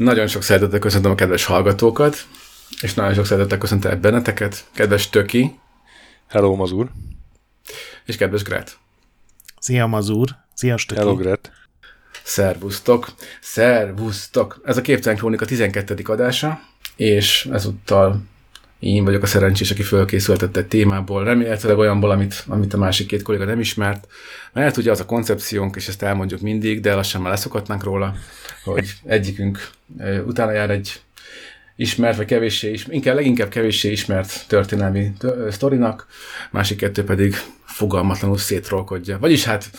Nagyon sok szeretettel köszöntöm a kedves hallgatókat, és nagyon sok szeretettel köszöntöm benneteket, kedves Töki. Hello, Mazur. És kedves Gret. Szia, Mazur. Szia, Stöki. Hello, Gret. Szervusztok. Szervusztok. Ez a Képtelen Krónika 12. adása, és ezúttal én vagyok a szerencsés, aki fölkészültett egy témából, remélhetőleg olyanból, amit, amit a másik két kolléga nem ismert, mert ugye az a koncepciónk, és ezt elmondjuk mindig, de lassan már leszokhatnánk róla, hogy egyikünk utána jár egy ismert, vagy kevéssé ismert, inkább leginkább kevéssé ismert történelmi sztorinak, másik kettő pedig fogalmatlanul szétrolkodja. Vagyis hát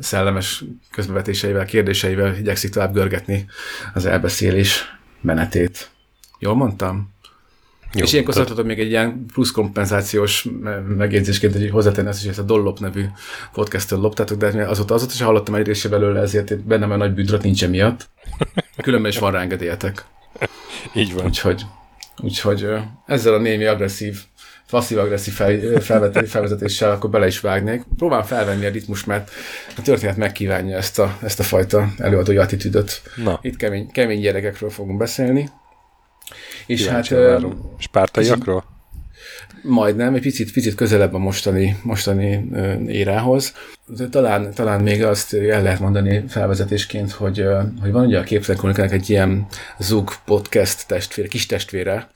szellemes közbevetéseivel, kérdéseivel igyekszik tovább görgetni az elbeszélés menetét. Jól mondtam? Jó, és ilyenkor szoktatok még egy ilyen plusz kompenzációs megjegyzésként, hogy hozzátenni azt, hogy ezt a Dollop nevű podcasttől loptátok, de azóta azóta is hallottam egy része belőle, ezért bennem a nagy bűdrat nincs emiatt. Különben is van rá engedélyetek. Így van. Úgyhogy, úgyhogy ezzel a némi agresszív, passzív-agresszív fel, felvezetéssel akkor bele is vágnék. Próbálom felvenni a ritmus, mert a történet megkívánja ezt a, ezt a fajta előadói attitűdöt. Na. Itt kemény, kemény gyerekekről fogunk beszélni. És Kíváncsi hát... Várom. Spártaiakról? Majdnem, egy picit, picit közelebb a mostani, mostani érához. De talán, talán még azt el lehet mondani felvezetésként, hogy, hogy van ugye a képzelenkronikának egy ilyen Zug podcast testvére, kis testvére,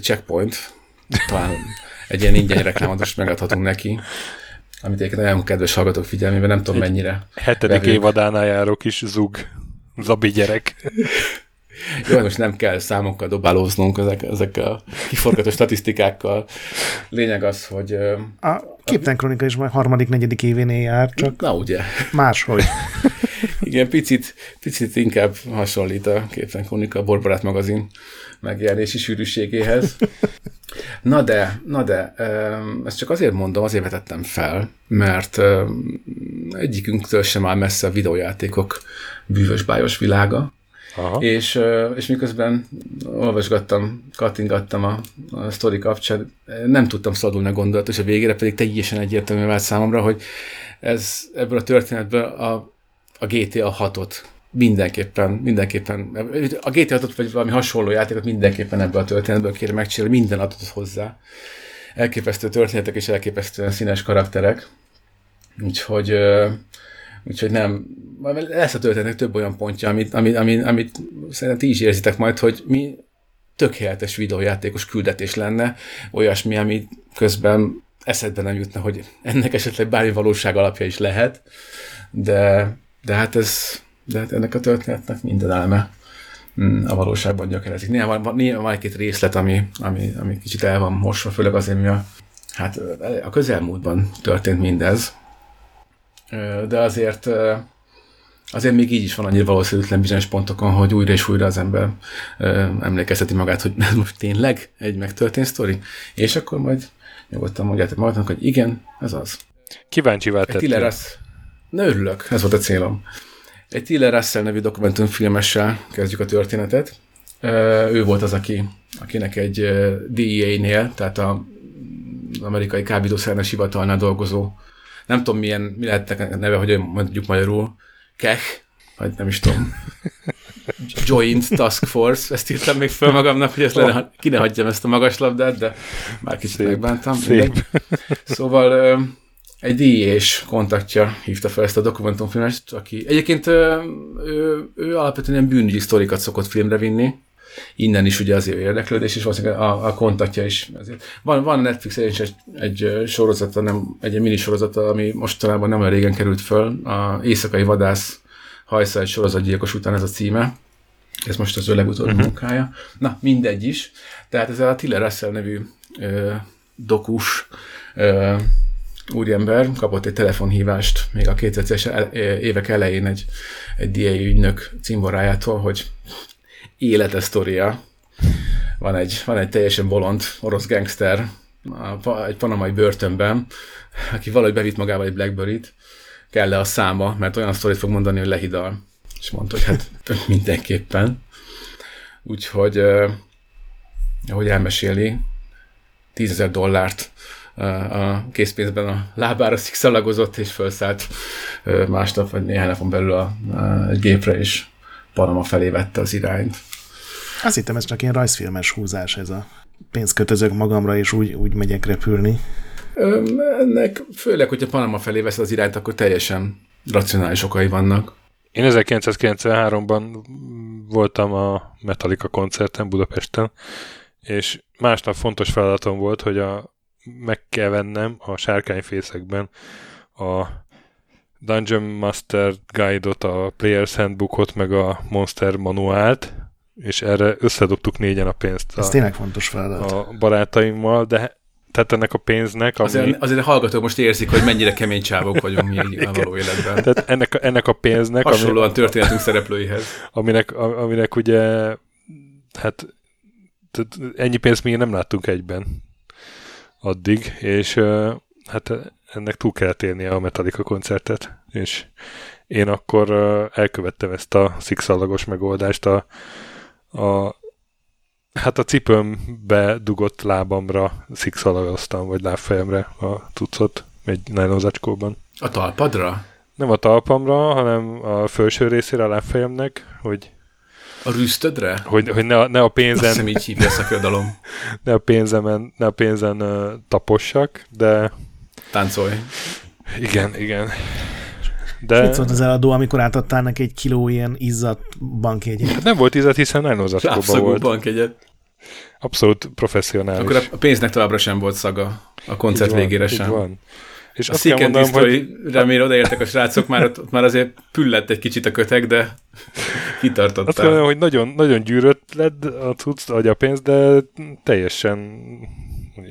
Checkpoint, talán egy ilyen ingyen reklámot most megadhatunk neki, amit egyébként nagyon kedves hallgatók figyelmében, nem tudom egy mennyire. Hetedik évadánál járó kis Zug, Zabi gyerek. Jó, most nem kell számokkal dobálóznunk ezek, ezekkel a kiforgató statisztikákkal. Lényeg az, hogy... A Képten Kronika is már harmadik, negyedik événél jár, csak Na ugye. máshogy. Igen, picit, picit inkább hasonlít a Képten Kronika a Borbarát magazin megjelenési sűrűségéhez. Na de, na de, ezt csak azért mondom, azért vetettem fel, mert egyikünktől sem áll messze a videójátékok bűvös bájos világa, Aha. És, és miközben olvasgattam, kattingattam a, a sztori kapcsán, nem tudtam szadulni a gondolat, és a végére pedig teljesen egyértelmű vált számomra, hogy ez ebből a történetből a, a GTA 6-ot mindenképpen, mindenképpen, a GTA 6-ot vagy valami hasonló játékot mindenképpen ebből a történetből kéne megcsinálni, minden adatot hozzá. Elképesztő történetek és elképesztően színes karakterek. Úgyhogy Úgyhogy nem, lesz a történetnek több olyan pontja, amit, amit, amit, amit szerintem ti is érzitek majd, hogy mi tökéletes videójátékos küldetés lenne, olyasmi, ami közben eszedbe nem jutna, hogy ennek esetleg bármi valóság alapja is lehet, de, de hát ez, de hát ennek a történetnek minden eleme mm, a valóságban gyökerezik. Néha van, néha van egy-két részlet, ami, ami, ami kicsit el van mosva, főleg azért, mi a, hát a közelmúltban történt mindez, de azért azért még így is van annyira valószínűtlen bizonyos pontokon, hogy újra és újra az ember emlékezteti magát, hogy ez most tényleg egy megtörtént sztori, és akkor majd nyugodtan mondjátok magadnak, hogy igen, ez az. Kíváncsi tettél. Ne örülök, ez volt a célom. Egy Tiller Russell nevű dokumentumfilmessel kezdjük a történetet. Ő volt az, aki, akinek egy DEA-nél, tehát a amerikai kábítószernes hivatalnál dolgozó nem tudom milyen, mi lehet a neve, hogy mondjuk magyarul, KEH, vagy nem is tudom, Joint Task Force, ezt írtam még föl magamnak, hogy ezt lenne, ki ne hagyjam ezt a magas labdát, de már kicsit szép, megbántam. Szép. Szóval egy díjés kontaktja hívta fel ezt a dokumentumfilmet, aki egyébként ő, ő, ő alapvetően ilyen bűnügyi sztorikat szokott filmre vinni, innen is ugye azért érdeklődés, és valószínűleg a, a kontaktja is. Ezért. Van, van Netflix is egy, egy sorozata, nem, egy mini sorozata, ami mostanában nem olyan régen került föl, a Éjszakai Vadász hajsza egy sorozatgyilkos után ez a címe. Ez most az ő legutóbbi uh-huh. munkája. Na, mindegy is. Tehát ez a Tiller Russell nevű ö, dokus ö, úriember kapott egy telefonhívást még a 2000-es évek elején egy, egy DA ügynök cimborájától, hogy élete sztoria. Van egy, van egy teljesen bolond orosz gangster egy panamai börtönben, aki valahogy bevitt magával egy Blackberry-t, kell le a száma, mert olyan sztorit fog mondani, hogy lehidal. És mondta, hogy hát mindenképpen. Úgyhogy, eh, ahogy elmeséli, tízezer dollárt a készpénzben a lábára szikszalagozott, és felszállt másnap, vagy néhány napon belül a, a, gépre, és Panama felé vette az irányt. Azt hittem, ez csak ilyen rajzfilmes húzás ez a pénzt kötözök magamra, és úgy, úgy megyek repülni. Öm, ennek főleg, hogyha Panama felé vesz az irányt, akkor teljesen racionális okai vannak. Én 1993-ban voltam a Metallica koncerten Budapesten, és másnap fontos feladatom volt, hogy a, meg kell vennem a sárkányfészekben a Dungeon Master Guide-ot, a Player's Handbookot, meg a Monster Manuált, és erre összedobtuk négyen a pénzt Ez a, tényleg fontos feladat. a barátaimmal, de tehát ennek a pénznek, ami, Azért, azért a hallgatók most érzik, hogy mennyire kemény csávok vagyunk mi így a való életben. tehát ennek, a- ennek a pénznek, ami, Hasonlóan történetünk szereplőihez. aminek, aminek ugye hát tehát ennyi pénzt még nem láttunk egyben addig, és hát ennek túl kellett élnie a Metallica koncertet, és én akkor elkövettem ezt a szikszalagos megoldást a, a hát a cipőmbe dugott lábamra szikszalagoztam, vagy lábfejemre a cuccot egy nylon zacskóban A talpadra? nem a talpamra, hanem a felső részére a lábfejemnek, hogy, A rüsztödre? hogy, hogy ne, a, ne a Azt pénzen, hiszem így hívja szakirodalom. ne a pénzemen, ne a pénzen uh, tapossak, de Táncolj. igen, igen. De... Mit szólt az eladó, amikor átadtál neki egy kiló ilyen izzadt bankjegyet? hát nem volt izet, hiszen zacskóban Lábszagú volt. bankegyet. Abszolút professzionális. Akkor a pénznek továbbra sem volt szaga. A koncert Így van, végére így sem. Van. És A azt kell mondanom, hogy remélem odaértek a srácok, már, ott, ott már azért püllett egy kicsit a kötek, de azt kell kitartottál. mondanom, hogy nagyon, nagyon gyűrött lett a cucc, vagy a pénz, de teljesen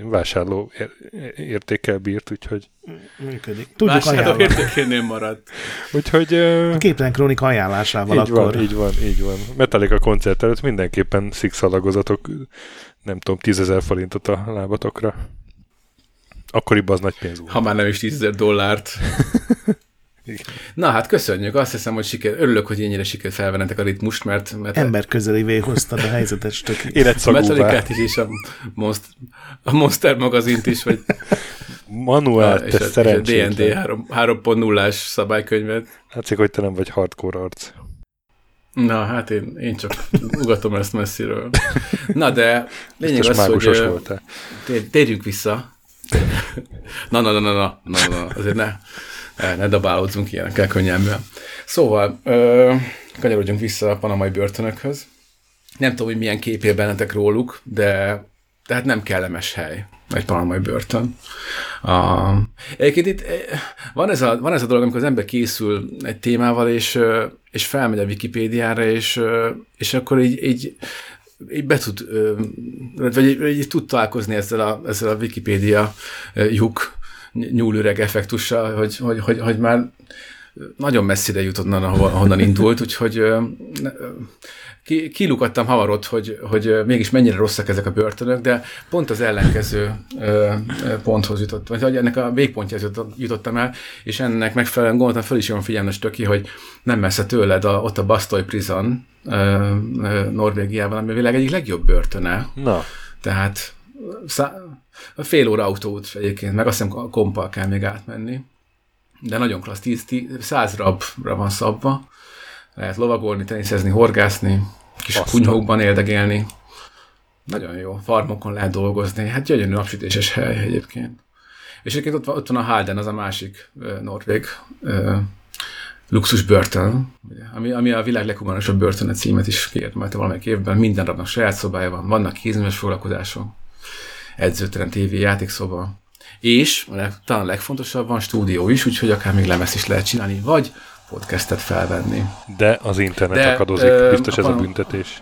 vásárló ér- értékkel bírt, úgyhogy, Működik. Tudjuk Vásárló értékénél maradt. úgyhogy ö, A képtelen krónika ajánlásával így akkor. van, így van, így van. Metallica koncert előtt mindenképpen szikszalagozatok, nem tudom, tízezer forintot a lábatokra. Akkoriban az nagy pénz volt. Ha már nem is 10 dollárt. Na hát köszönjük, azt hiszem, hogy siker, örülök, hogy ennyire sikerült felvennetek a ritmust, mert, mert Ember közelivé hoztad a helyzetet, tök egy a. Metallicát is, és a Monster, a Monster magazint is, vagy Manuál, és te a, és a. D&D 3 3.0-ás szabálykönyvet. Látszik, hogy te nem vagy hardcore arc. Na, hát én, én csak ugatom ezt messziről. Na, de lényeg Biztos az, hogy voltál. tér, térjünk vissza. Na, na, na, na, na, na, na, azért ne, ne, dabálódzunk ilyenekkel könnyelműen. Szóval, ö, kanyarodjunk vissza a panamai börtönökhöz. Nem tudom, hogy milyen kép él bennetek róluk, de tehát nem kellemes hely egy panamai börtön. A, egyébként itt eh, van ez, a, van ez a dolog, amikor az ember készül egy témával, és, és felmegy a Wikipédiára, és, és akkor így, így, így be tud, vagy így, így tud találkozni ezzel a, ezzel a Wikipédia lyuk nyúlüreg effektussal, hogy, hogy, hogy, hogy már nagyon messzire jutott onnan, ahonnan indult, úgyhogy ki, kilukadtam hamarot, hogy, hogy mégis mennyire rosszak ezek a börtönök, de pont az ellenkező ponthoz jutott, vagy ennek a végpontjához jutott- jutottam el, és ennek megfelelően gondoltam, fel is jön figyelmes töki, hogy nem messze tőled, a, ott a Bastoy Prison Norvégiában, ami a világ egyik legjobb börtöne, Na, tehát szá- fél óra autóút egyébként, meg azt hiszem a kompal kell még átmenni. De nagyon klassz, 10, 10, 100 rabra van szabva. Lehet lovagolni, teniszezni, horgászni, kis Aztán. kunyhókban éldegélni. Nagyon jó, farmokon lehet dolgozni. Hát gyönyörű napsütéses hely egyébként. És egyébként ott van, ott van a Halden, az a másik ö, norvég ö, luxus börtön, ami, ami a világ leghumanosabb börtöne címet is kiérdemelte valamelyik évben. Minden rabnak saját szobája van, vannak kézműves foglalkozások, edzőterem, tévé, játékszoba, és talán a legfontosabb van stúdió is, úgyhogy akár még lemez is lehet csinálni, vagy podcastet felvenni. de az internet De, akadozik, ö, biztos ez a büntetés.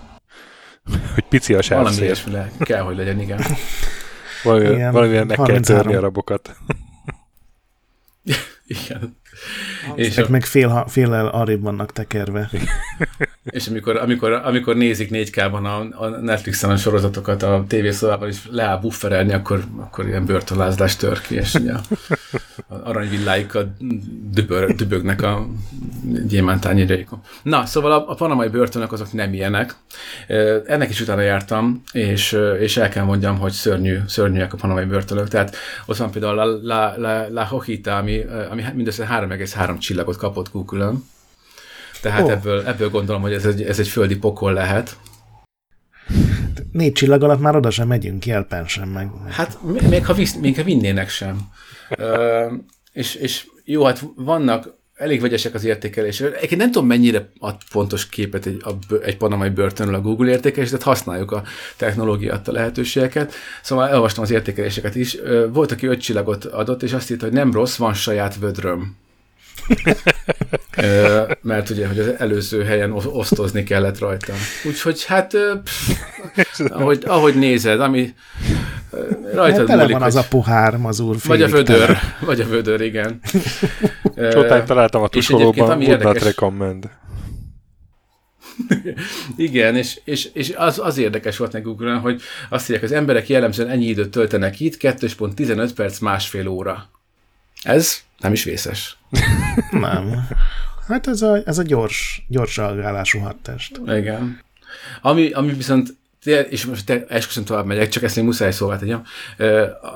Hogy pici a Valami sávszél. ilyesmi le, kell, hogy legyen, igen. Valamivel, Igen, valamivel meg kell 33. törni a rabokat. igen. És a, meg fél, féllel arrébb vannak tekerve. És amikor, amikor, amikor nézik 4K-ban a, a Netflixen a sorozatokat a tévészobában, és leáll bufferelni, akkor, akkor ilyen börtönlázás tör ki, és ugye a, a aranyvilláikkal dübör, dübögnek a gyémántányérjaikon. Na, szóval a, a panamai börtönök azok nem ilyenek. Ennek is utána jártam, és, és el kell mondjam, hogy szörnyű, szörnyűek a panamai börtönök. Tehát ott van például La, La, La, La Hojita, ami, ami mindössze 3,3 csillagot kapott Google-ön. Tehát oh. ebből, ebből gondolom, hogy ez egy, ez egy földi pokol lehet. Négy csillag alatt már oda sem megyünk, jelpen sem meg. Hát még ha, visz, még ha vinnének sem. Ö, és, és jó, hát vannak, elég vegyesek az értékelések. Egyébként nem tudom, mennyire ad pontos képet egy, a, egy panamai börtönről a Google értékelés, de használjuk a technológiát, a lehetőségeket. Szóval elolvastam az értékeléseket is. Volt, aki öt csillagot adott, és azt írta, hogy nem rossz, van saját vödröm. mert ugye, hogy az előző helyen osztozni kellett rajta. Úgyhogy hát, pff, ahogy, ahogy nézed, ami rajtad tele múlik, van az a pohár, mazur Vagy a vödör, tele. vagy a vödör, igen. Csótányt találtam a tusolóban, would not recommend. Igen, és, és, és az, az érdekes volt nekünk, hogy azt írják, az emberek jellemzően ennyi időt töltenek itt, 2.15 perc, másfél óra. Ez nem is vészes. nem. Hát ez a, ez a gyors, gyors reagálású hadtest. Igen. Ami, ami viszont és most te esküszöm tovább megyek, csak ezt én muszáj szóvá tegyem,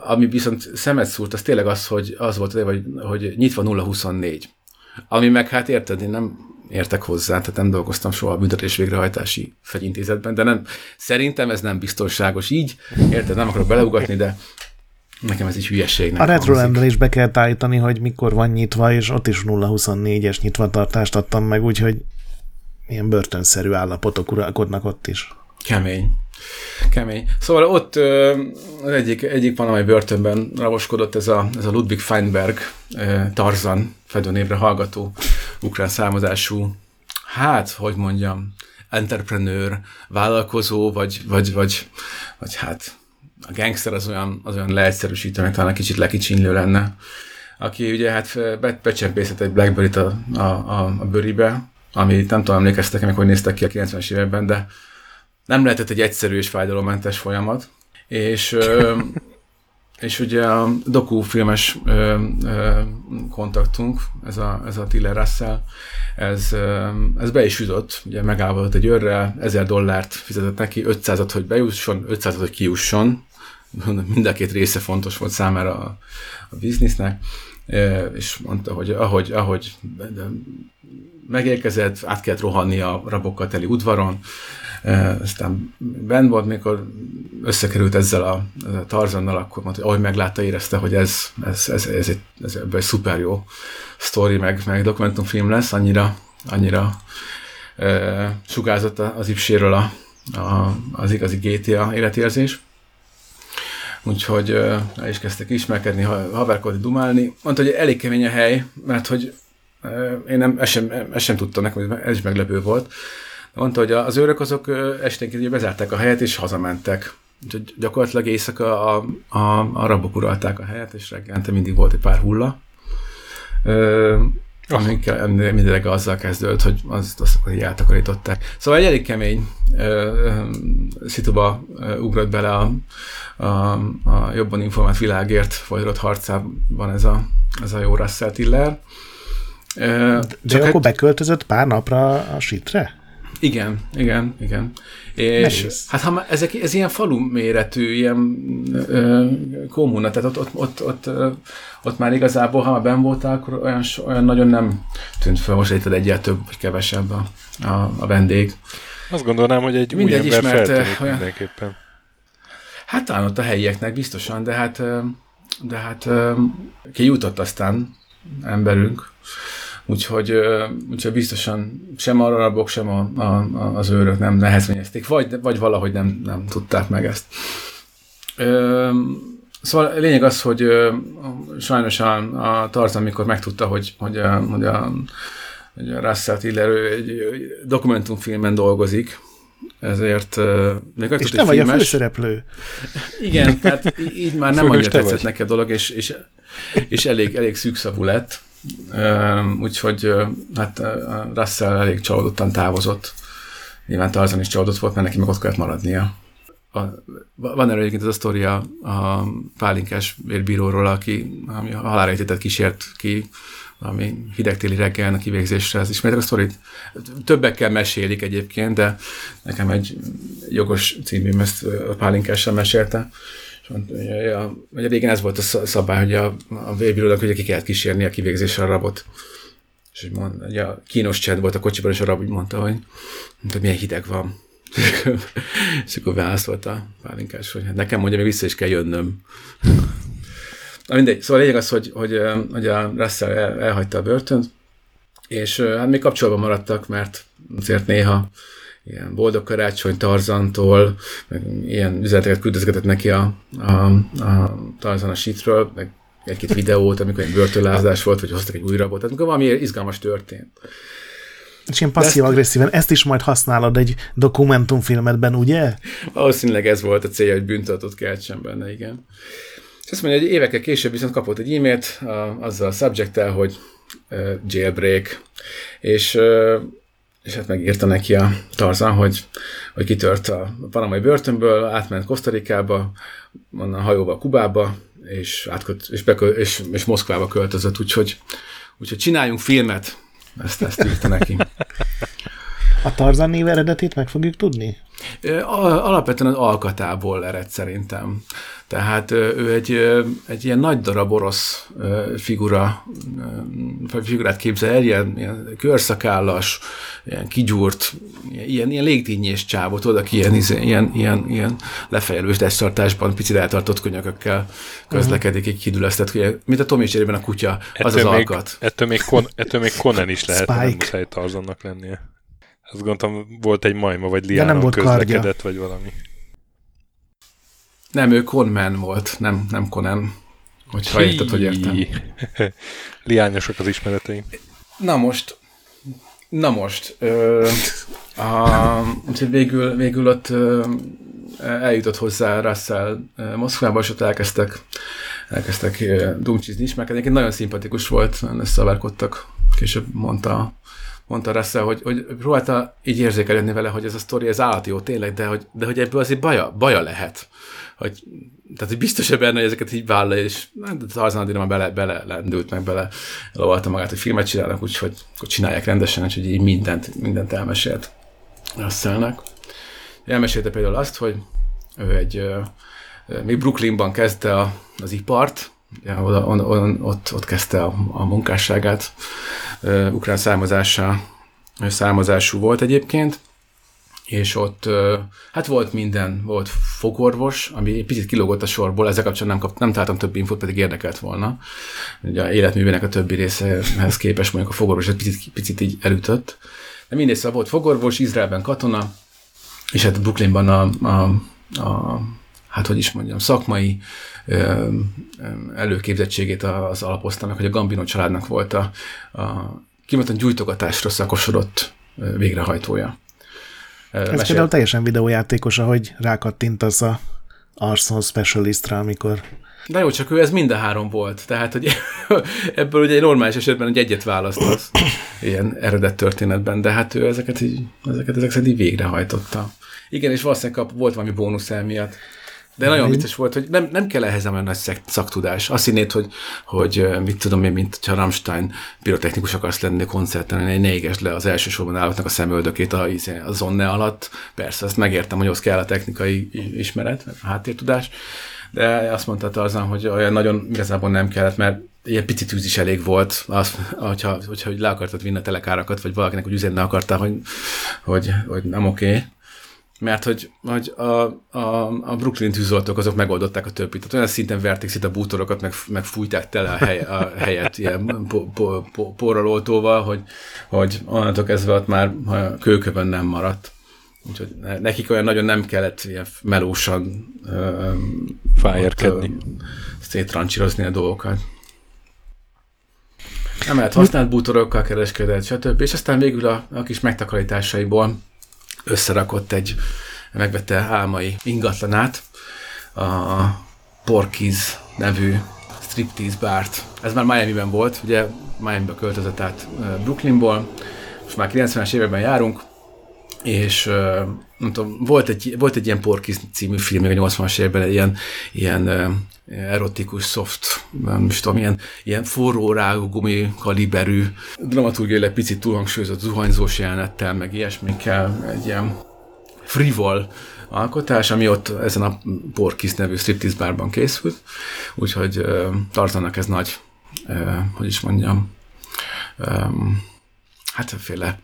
ami viszont szemet szúrt, az tényleg az, hogy az volt, hogy, hogy nyitva 024. Ami meg hát érted, én nem értek hozzá, tehát nem dolgoztam soha a büntetés végrehajtási fegyintézetben, de nem, szerintem ez nem biztonságos így, érted, nem akarok beleugatni, de Nekem ez is hülyeségnek A retrolendben is be kell állítani, hogy mikor van nyitva, és ott is 0-24-es nyitvatartást adtam meg, úgyhogy ilyen börtönszerű állapotok uralkodnak ott is. Kemény. Kemény. Szóval ott az egyik, egyik panamai börtönben raboskodott ez a, ez a Ludwig Feinberg Tarzan fedőnévre hallgató ukrán származású, hát, hogy mondjam, entrepreneur, vállalkozó, vagy, vagy, vagy, vagy hát a gangster az olyan, az olyan leegyszerűsítő, meg talán kicsit lekicsinlő lenne, aki ugye hát be, becsempészett egy Blackberry-t a, a, a, a bőribe, ami nem tudom, emlékeztek meg, hogy néztek ki a 90-es években, de nem lehetett egy egyszerű és fájdalommentes folyamat. És, és ugye a dokufilmes kontaktunk, ez a, ez a Tiller Russell, ez, ez be is jutott, ugye megállapodott egy őrrel, 1000 dollárt fizetett neki, 500-at, hogy bejusson, 500-at, hogy kijusson, mind a két része fontos volt számára a, a biznisznek, és mondta, hogy ahogy, ahogy megérkezett, át kellett rohanni a rabokkal teli udvaron, aztán benn volt, mikor összekerült ezzel a, a Tarzannal, akkor mondta, hogy ahogy meglátta, érezte, hogy ez, ez, ez, ez, egy, ez egy szuper jó sztori, meg, meg dokumentumfilm lesz, annyira, annyira e, sugázott az ipséről a, a, az igazi GTA életérzés. Úgyhogy el is kezdtek ismerkedni, haverkodni, dumálni. Mondta, hogy elég kemény a hely, mert hogy én nem, ezt sem, ezt sem tudtam, nekem ez is meglepő volt. Mondta, hogy az őrök azok esténként bezárták a helyet, és hazamentek. Úgyhogy gyakorlatilag éjszaka a, a, a rabok uralták a helyet, és reggelente mindig volt egy pár hulla. Amikkel mindig azzal kezdődött, hogy azt, azt hogy eltakarították. Szóval egy elég kemény szituba ugrott bele a, a, a jobban informált világért folytatott harcában ez a, ez a jó Russell Tiller. De Csak akkor hát, beköltözött pár napra a sitre? Igen, igen, igen. És Nehéz. hát ha ezek, ez ilyen falu méretű, ilyen ö, kommuna, tehát ott, ott, ott, ott, ott már igazából, ha már ben voltál, akkor olyan, olyan nagyon nem tűnt fel, most érted egyel több vagy kevesebb a, a, a vendég. Azt gondolnám, hogy egy Mindegy új ember ismert, olyan, mindenképpen. Hát talán ott a helyieknek biztosan, de hát, de hát ki jutott aztán emberünk, Úgyhogy, úgyhogy biztosan sem a rabok, sem a, a, az őrök nem nehezményezték, vagy, vagy valahogy nem, nem tudták meg ezt. Ö, szóval a lényeg az, hogy ö, sajnos a, a Tarzan, amikor megtudta, hogy, hogy, a, hogy a, hogy a Russell Tiller egy dokumentumfilmen dolgozik, ezért még És te vagy filmes. a főszereplő. Igen, tehát így már nem annyira tetszett neki a dolog, és, és, és elég, elég szűkszavú lett. Úgyhogy hát Russell elég csalódottan távozott. Nyilván Tarzan is csalódott volt, mert neki meg ott kellett maradnia. A, van erről egyébként ez a sztoria a pálinkás vérbíróról, aki ami halálra kísért ki ami hidegtéli reggel a kivégzésre. Ez ismertek a sztorit? Többekkel mesélik egyébként, de nekem egy jogos című ezt a pálinkással mesélte. Ja, ugye régen ez volt a szabály, hogy a, a vérbírónak ugye ki kellett kísérni a kivégzésre a rabot. És hogy mond, ugye a kínos csend volt a kocsiban, és a rab úgy mondta, hogy, mondta, milyen hideg van. és akkor válaszolt a pálinkás, hogy hát nekem mondja, még vissza is kell jönnöm. Na mindegy, szóval a lényeg az, hogy, hogy, hogy a Russell el, elhagyta a börtönt, és hát még kapcsolatban maradtak, mert azért néha ilyen boldog karácsony Tarzantól, meg ilyen üzeneteket küldözgetett neki a, a, a Tarzan a sítről, meg egy-két videót, amikor egy börtönlázás volt, vagy hoztak egy új rabot, tehát amikor valami izgalmas történt. És ilyen passzív-agresszíven ezt is majd használod egy dokumentumfilmedben, ugye? Valószínűleg ez volt a célja, hogy büntatott keltsen benne, igen. És azt mondja, hogy évekkel később viszont kapott egy e-mailt a, azzal a subject hogy uh, jailbreak, és, uh, és hát megírta neki a Tarzan, hogy, hogy kitört a panamai börtönből, átment Kosztarikába, onnan hajóval Kubába, és, átköt, és, beköl, és, és Moszkvába költözött, úgyhogy, úgyhogy csináljunk filmet, ezt, ezt írta neki. A Tarzan név eredetét meg fogjuk tudni? Alapvetően az alkatából ered szerintem. Tehát ő egy, egy ilyen nagy darab orosz figura, figurát képzel el, ilyen, ilyen körszakállas, ilyen kigyúrt, ilyen, ilyen légtínnyés csávot, tudod, aki ilyen, ilyen, ilyen, ilyen lefejelős testtartásban picit eltartott könyökökkel közlekedik, egy kidülesztett, mint a Tomi a kutya, ettől az az még, alkat. Ettől még, kon, ettől még Conan is lehet, nem muszáj Tarzannak lennie. Azt gondoltam, volt egy majma, vagy liánon közlekedett, kardja. vagy valami. Nem, ő Conman volt, nem, nem Conan. Hogyha Hí. érted, hogy értem. Liányosak az ismereteim. Na most, na most, ö, a, végül, végül ott ö, eljutott hozzá Russell Moszkvába, és ott elkezdtek, elkezdtek dumcsizni, ismerkedni. Nagyon szimpatikus volt, összeverkodtak, később mondta mondta Russell, hogy, hogy próbálta így érzékelni vele, hogy ez a sztori, ez állati jó tényleg, de hogy, de hogy ebből azért baja, baja lehet. Hogy, tehát, hogy biztos -e benne, hogy ezeket így vállalja, és hát, Tarzan már bele, bele lendült, meg bele lovalta magát, hogy filmet csinálnak, úgyhogy hogy csinálják rendesen, hogy így mindent, mindent elmesélt Russellnek. Elmesélte például azt, hogy ő egy, még Brooklynban kezdte a, az ipart, ja, oda, on, on, ott, ott kezdte a, a munkásságát, uh, ukrán származása, származású volt egyébként, és ott hát volt minden, volt fogorvos, ami egy picit kilógott a sorból, ezzel kapcsolatban nem, kap, nem találtam több infót, pedig érdekelt volna. Ugye a életművének a többi részehez képest mondjuk a fogorvos egy picit, picit így elütött. De mindegy, szóval volt fogorvos, Izraelben katona, és hát Brooklynban a, a, a hát hogy is mondjam, szakmai ö, előképzettségét az alapozta meg, hogy a Gambino családnak volt a, a kimondottan gyújtogatásra szakosodott végrehajtója. Ez Mesél... például teljesen videójátékos, ahogy rákattintasz a Arson Specialistra, amikor de jó, csak ő ez mind a három volt. Tehát, hogy ebből ugye egy normális esetben egy egyet választasz ilyen eredet történetben, de hát ő ezeket így, ezeket, ezeket így végrehajtotta. Igen, és valószínűleg kap, volt valami bónusz el miatt. De nagyon vicces volt, hogy nem, nem kell ehhez olyan nagy szaktudás. Azt hinnéd, hogy, hogy mit tudom én, mint ha Rammstein pirotechnikus akarsz lenni koncerten, ne égesd le az elsősorban állatnak a szemöldökét a, izé, a zonne alatt. Persze, azt megértem, hogy az kell a technikai ismeret, a háttértudás, de azt mondta Tarzan, hogy olyan nagyon igazából nem kellett, mert ilyen pici tűz is elég volt, az, hogyha, hogyha hogy le akartad vinni a telekárakat, vagy valakinek úgy üzenni akartál, hogy, hogy, hogy nem oké. Okay mert hogy, hogy a, a, a Brooklyn tűzoltók azok megoldották a többit. Tehát olyan szinten verték szét a bútorokat, meg, meg fújták tele a, hely, a helyet ilyen po, po, po, porraloltóval, hogy, hogy onnantól kezdve ott már kőkövön nem maradt. Úgyhogy nekik olyan nagyon nem kellett ilyen melósan fájérkedni. Szétrancsírozni a dolgokat. Nem lehet használt bútorokkal kereskedett, stb. És aztán végül a, a kis megtakarításaiból összerakott egy, megvette álmai ingatlanát, a Porkiz nevű striptease bárt. Ez már Miami-ben volt, ugye Miami-be költözött át Brooklynból, most már 90-es években járunk, és nem tudom, volt egy, volt egy ilyen Porkiz című film, a 80-as években, egy ilyen, ilyen erotikus, soft, nem is tudom, ilyen, ilyen forró rágó gumi kaliberű, dramaturgiailag picit túlhangsúlyozott zuhanyzós jelenettel, meg ilyesmikkel, egy ilyen frivol alkotás, ami ott ezen a Porkis nevű striptease bárban készült, úgyhogy uh, tartanak ez nagy, uh, hogy is mondjam, um, hát féle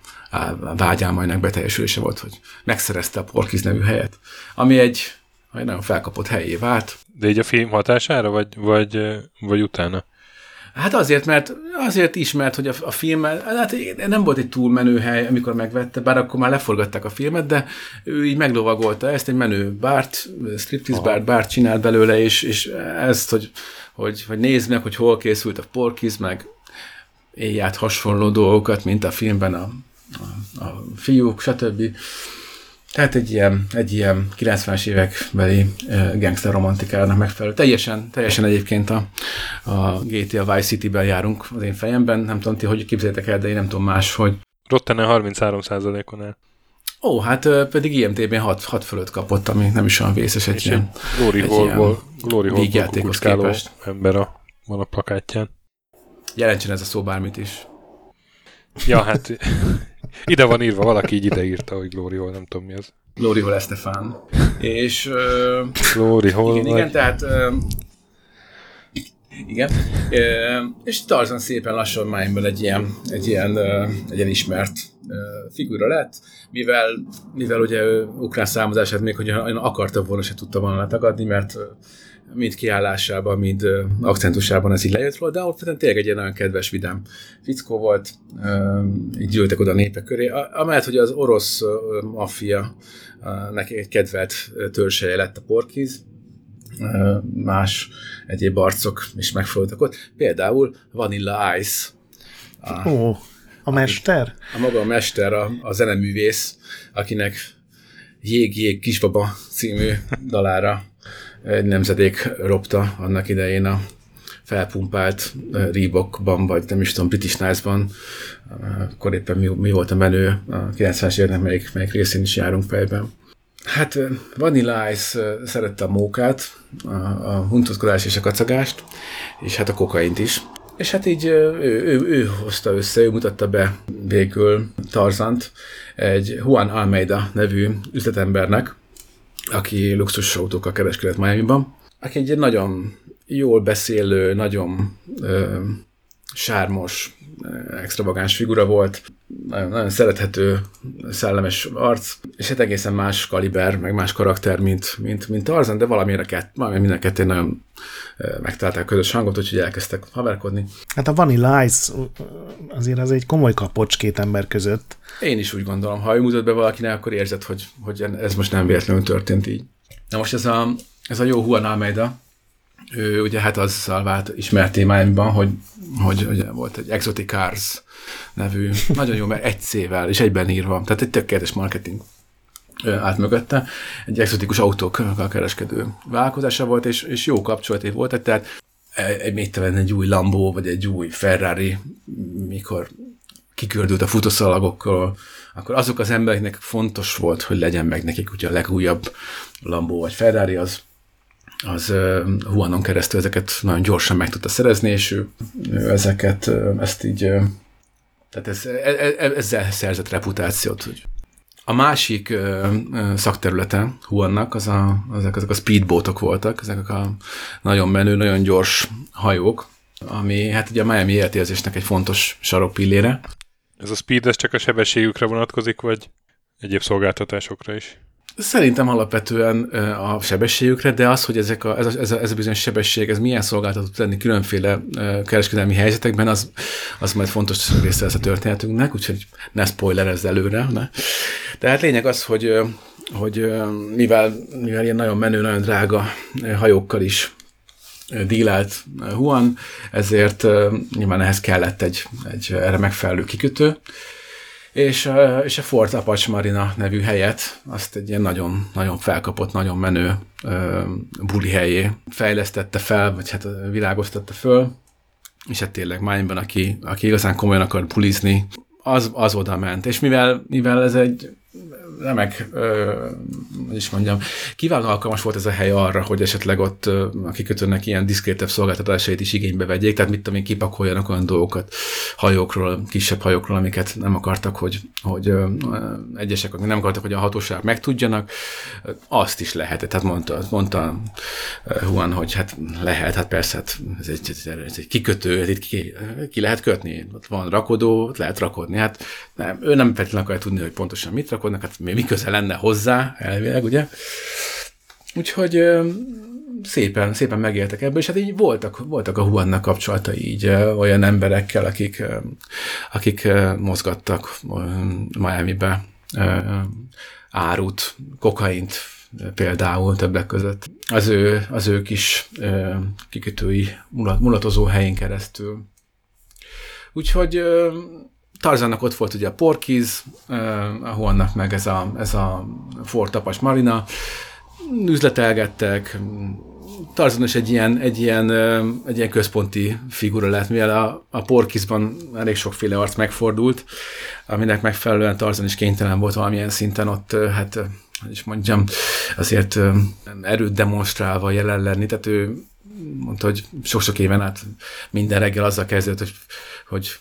vágyálmainak beteljesülése volt, hogy megszerezte a Porkiz nevű helyet, ami egy, egy nagyon felkapott helyé vált. De így a film hatására, vagy, vagy, vagy utána? Hát azért, mert azért ismert, hogy a, a film, hát nem volt egy túl menő hely, amikor megvette, bár akkor már leforgatták a filmet, de ő így meglovagolta ezt, egy menő bárt, striptease bárt, bárt csinált belőle, és, és ezt, hogy, hogy, hogy nézd meg, hogy hol készült a porkiz, meg éjját hasonló dolgokat, mint a filmben a, a, a fiúk, stb. Tehát egy ilyen, egy ilyen 90-es évekbeli uh, gangster romantikának megfelelő. Teljesen, teljesen egyébként a, a GTA Vice City-ben járunk az én fejemben. Nem tudom ti, hogy képzeljétek el, de én nem tudom más, hogy... Rottene 33%-on el. Ó, hát uh, pedig IMTB 6, 6 fölött kapott, ami nem is olyan vészes egy ilyen, Glory egy Hall-ból, Glory Hall képest. ember a, van a plakátján. Jelentsen ez a szó bármit is. Ja, hát ide van írva, valaki így ide írta, hogy Glory Hall, nem tudom mi az. Glory Hall Estefan. És... Uh, Glory Hall igen, igen, tehát... Uh, igen. És Tarzan szépen lassan májmból egy ilyen, egy ilyen, egy ilyen ismert figura lett, mivel, mivel ugye ukrán számozását még, hogy akarta volna, se tudta volna letagadni, mert mind kiállásában, mind akcentusában ez így lejött róla, de ott tényleg egy nagyon kedves, vidám fickó volt, így gyűltek oda a népek köré. Amellett, hogy az orosz maffia neki egy kedvelt törzseje lett a porkiz, más egyéb arcok is megfordultak ott, például Vanilla Ice. A, Ó, a mester? A, a maga a mester, a, a zeneművész, akinek Jég-jég kisbaba című dalára egy nemzedék ropta annak idején a felpumpált Reebokban, vagy nem is tudom, British Nice-ban, akkor éppen mi, mi volt a menő, a 90-es éveknek melyik, melyik részén is járunk fejben. Hát Vanilla Ice szerette a mókát, a, a huntozkodást és a kacagást, és hát a kokaint is. És hát így ő, ő, ő hozta össze, ő mutatta be végül Tarzant egy Juan Almeida nevű üzletembernek, aki luxus autókkal kereskedett Miami-ban, aki egy nagyon jól beszélő, nagyon sármos, extravagáns figura volt, nagyon, nagyon szerethető, szellemes arc, és hát egészen más kaliber, meg más karakter, mint, mint, mint Tarzan, de valamire kett, valami minden kettő nagyon megtalálták közös hangot, úgyhogy elkezdtek haverkodni. Hát a Vanilla Ice azért az egy komoly kapocs két ember között. Én is úgy gondolom, ha ő mutat be valakinek, akkor érzed, hogy, hogy ez most nem véletlenül történt így. Na most ez a, ez a jó Juan Almeida, ő ugye hát azzal vált ismert témáimban, hogy, hogy hogy volt egy Exotic Cars nevű, nagyon jó, mert egy C-vel és egyben írva, tehát egy tökéletes marketing állt mögötte. Egy exotikus autókkal kereskedő vállalkozása volt, és, és jó kapcsolaté volt, tehát egy, mit egy új Lambo, vagy egy új Ferrari, mikor kikördült a futószalagokkal, akkor azok az embereknek fontos volt, hogy legyen meg nekik ugye a legújabb Lambo vagy Ferrari, az az Huanon keresztül ezeket nagyon gyorsan meg tudta szerezni, és ő, ő ezeket, ezt így, tehát ez, e, e, e, ezzel szerzett reputációt. Hogy. A másik szakterülete Huannak az a, azok, azok a speedboatok voltak, ezek a nagyon menő, nagyon gyors hajók, ami hát ugye a Miami életérzésnek egy fontos sarokpillére. Ez a speed, ez csak a sebességükre vonatkozik, vagy egyéb szolgáltatásokra is? Szerintem alapvetően a sebességükre, de az, hogy ezek a, ez, a, ez, a, ez a bizonyos sebesség, ez milyen szolgáltató tud lenni különféle kereskedelmi helyzetekben, az, az majd fontos része lesz a történetünknek, úgyhogy ne spoilerezz előre. Ne. Tehát lényeg az, hogy, hogy mivel, mivel ilyen nagyon menő, nagyon drága hajókkal is dílált Juan, ezért nyilván ehhez kellett egy, egy erre megfelelő kikötő, és, és a Fort Apache Marina nevű helyet, azt egy ilyen nagyon, nagyon felkapott, nagyon menő buli helyé fejlesztette fel, vagy hát világoztatta föl, és hát tényleg Mányban, aki, aki igazán komolyan akar bulizni, az, az oda ment. És mivel, mivel ez egy remek, hogy is mondjam, kiváló alkalmas volt ez a hely arra, hogy esetleg ott a kikötőnek ilyen diszkrétebb szolgáltatásait is igénybe vegyék, tehát mit tudom én, kipakoljanak olyan dolgokat hajókról, kisebb hajókról, amiket nem akartak, hogy, hogy egyesek, nem akartak, hogy a hatóság megtudjanak, azt is lehet. Tehát mondta, mondta Juan, hogy hát lehet, hát persze, hát ez egy, ez egy kikötő, itt ki, ki lehet kötni, ott van rakodó, ott lehet rakodni. Hát nem, ő nem feltétlenül akarja tudni, hogy pontosan mit rakodnak, hát mi köze lenne hozzá, elvileg, ugye? Úgyhogy szépen, szépen megéltek ebből, és hát így voltak, voltak a Huannak kapcsolatai így olyan emberekkel, akik, akik mozgattak Miami-be árut, kokaint például többek között. Az ő, az ő kis kikötői mulatozó helyén keresztül. Úgyhogy Tarzannak ott volt ugye a Porkiz, ahol annak meg ez a, ez a Tapas Marina, üzletelgettek, Tarzan is egy ilyen, egy ilyen, egy ilyen központi figura lett, mivel a, a Porkizban elég sokféle arc megfordult, aminek megfelelően Tarzan is kénytelen volt valamilyen szinten ott, hát, is mondjam, azért erőt demonstrálva jelen lenni, tehát ő mondta, hogy sok-sok éven át minden reggel azzal kezdődött, hogy, hogy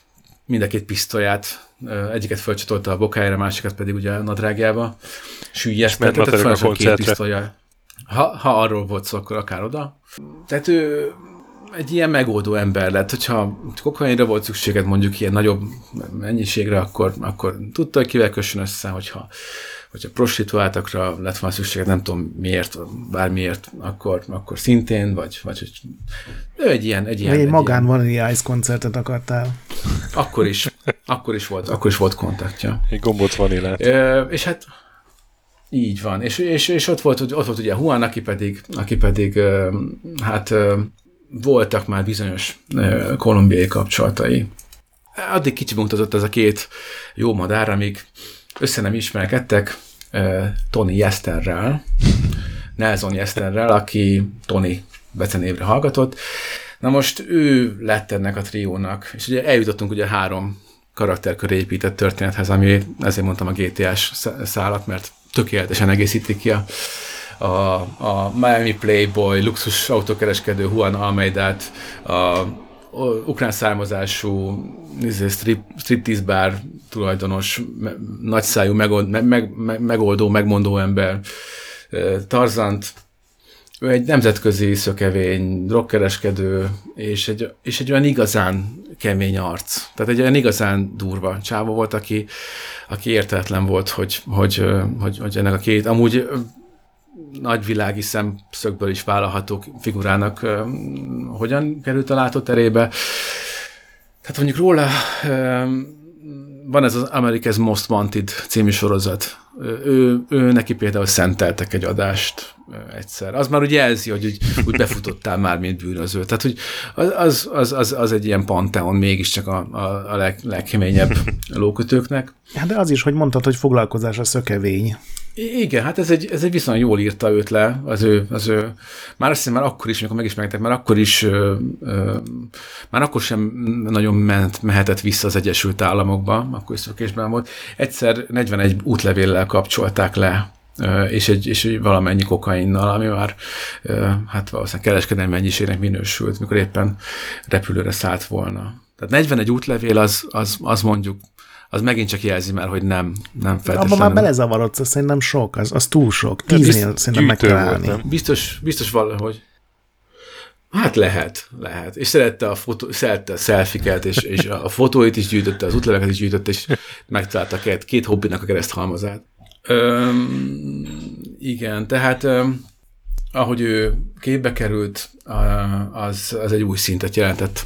mind a két pisztolyát, egyiket fölcsatolta a bokájára, másikat pedig ugye a nadrágjába sűjjesztette, tehát a két pisztolya. Ha, ha arról volt szó, akkor akár oda. Tehát ő egy ilyen megoldó ember lett, hogyha kokainra volt szükséged mondjuk ilyen nagyobb mennyiségre, akkor, akkor tudta, hogy kivel kössön össze, hogyha hogyha prostituáltakra lett volna szükség, nem tudom miért, bármiért, akkor, akkor szintén, vagy, vagy hogy ő egy ilyen... Egy, ilyen, egy, egy magán ilyen, Vanilla Ice koncertet akartál. Akkor is, akkor is volt, akkor is volt kontaktja. Egy gombóc vanillát. E, és hát így van. És, és, és ott, volt, ott volt ugye Juan, aki pedig, aki pedig hát voltak már bizonyos kolumbiai kapcsolatai. Addig kicsi mutatott ez a két jó madár, amíg össze nem ismerkedtek Tony Jesterrel, Nelson Jesterrel, aki Tony becenévre hallgatott. Na most ő lett ennek a triónak, és ugye eljutottunk ugye három karakterkör épített történethez, ami ezért mondtam a GTS szállat, mert tökéletesen egészíti ki a, a, a Miami Playboy, luxus autókereskedő Juan Almeidát, a ukrán származású izé, strip, striptease bár tulajdonos, nagyszájú megold, meg, meg, megoldó, megmondó ember, Tarzant, ő egy nemzetközi szökevény, drogkereskedő, és egy, és egy olyan igazán kemény arc. Tehát egy olyan igazán durva csávó volt, aki, aki értetlen volt, hogy, hogy, hogy, hogy ennek a két, amúgy nagyvilági szemszögből is vállalható figurának hogyan került a látóterébe. Tehát mondjuk róla van ez az America's Most Wanted című sorozat. Ő, ő neki például szenteltek egy adást egyszer. Az már úgy jelzi, hogy úgy, úgy befutottál már, mint bűnöző. Tehát, hogy az, az, az, az egy ilyen panteon mégiscsak a, a, a leg, legkeményebb lókötőknek. Hát de az is, hogy mondtad, hogy foglalkozás a szökevény. Igen, hát ez egy, ez egy viszonylag jól írta őt le, az ő, az ő, már azt hiszem, már akkor is, amikor megismertek, már akkor is, ö, ö, már akkor sem nagyon ment, mehetett vissza az Egyesült Államokba, akkor is szökésben volt. Egyszer 41 útlevéllel kapcsolták le, ö, és egy, és egy valamennyi kokainnal, ami már ö, hát valószínűleg kereskedelmi mennyiségnek minősült, mikor éppen repülőre szállt volna. Tehát 41 útlevél az, az, az mondjuk az megint csak jelzi már, hogy nem, nem feltétlenül. Abban már belezavarodsz, az szerintem sok, az, az túl sok. Tíznél szerintem meg kell állni. Biztos, biztos valahogy. Hát lehet, lehet. És szerette a, fotó, szerette a szelfiket, és, és a fotóit is gyűjtötte, az útleveket is gyűjtötte, és megtalálta két, két hobbinak a kereszthalmazát. Öm, igen, tehát öm, ahogy ő képbe került, az, az egy új szintet jelentett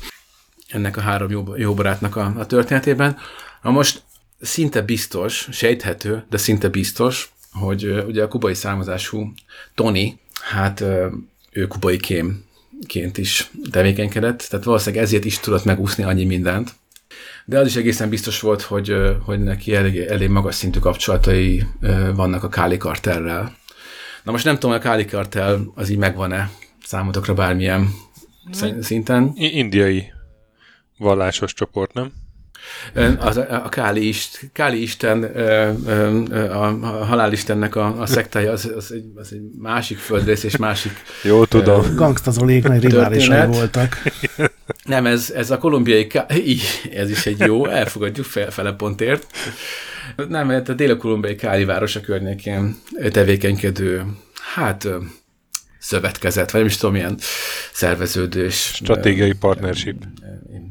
ennek a három jó, jó barátnak a, a történetében. Na most szinte biztos, sejthető, de szinte biztos, hogy ugye a kubai származású Tony, hát ő kubai kémként is tevékenykedett, tehát valószínűleg ezért is tudott megúszni annyi mindent. De az is egészen biztos volt, hogy, hogy neki elég, elég magas szintű kapcsolatai vannak a Káli kartellel. Na most nem tudom, a Káli kartel az így megvan-e számotokra bármilyen szinten. Indiai vallásos csoport, nem? Az, a Káli, ist, Káli Isten, a, halálistennek a, a szektája, az, az, egy, az egy másik földrész és másik Jó, tudom. Gangstazolék nagy riválisai voltak. Nem, ez, ez a kolumbiai, ez is egy jó, elfogadjuk fel, fele pontért. Nem, mert a dél-kolumbiai Káli városa környékén tevékenykedő, hát szövetkezet, vagy nem is tudom, milyen szerveződés. Stratégiai partnership.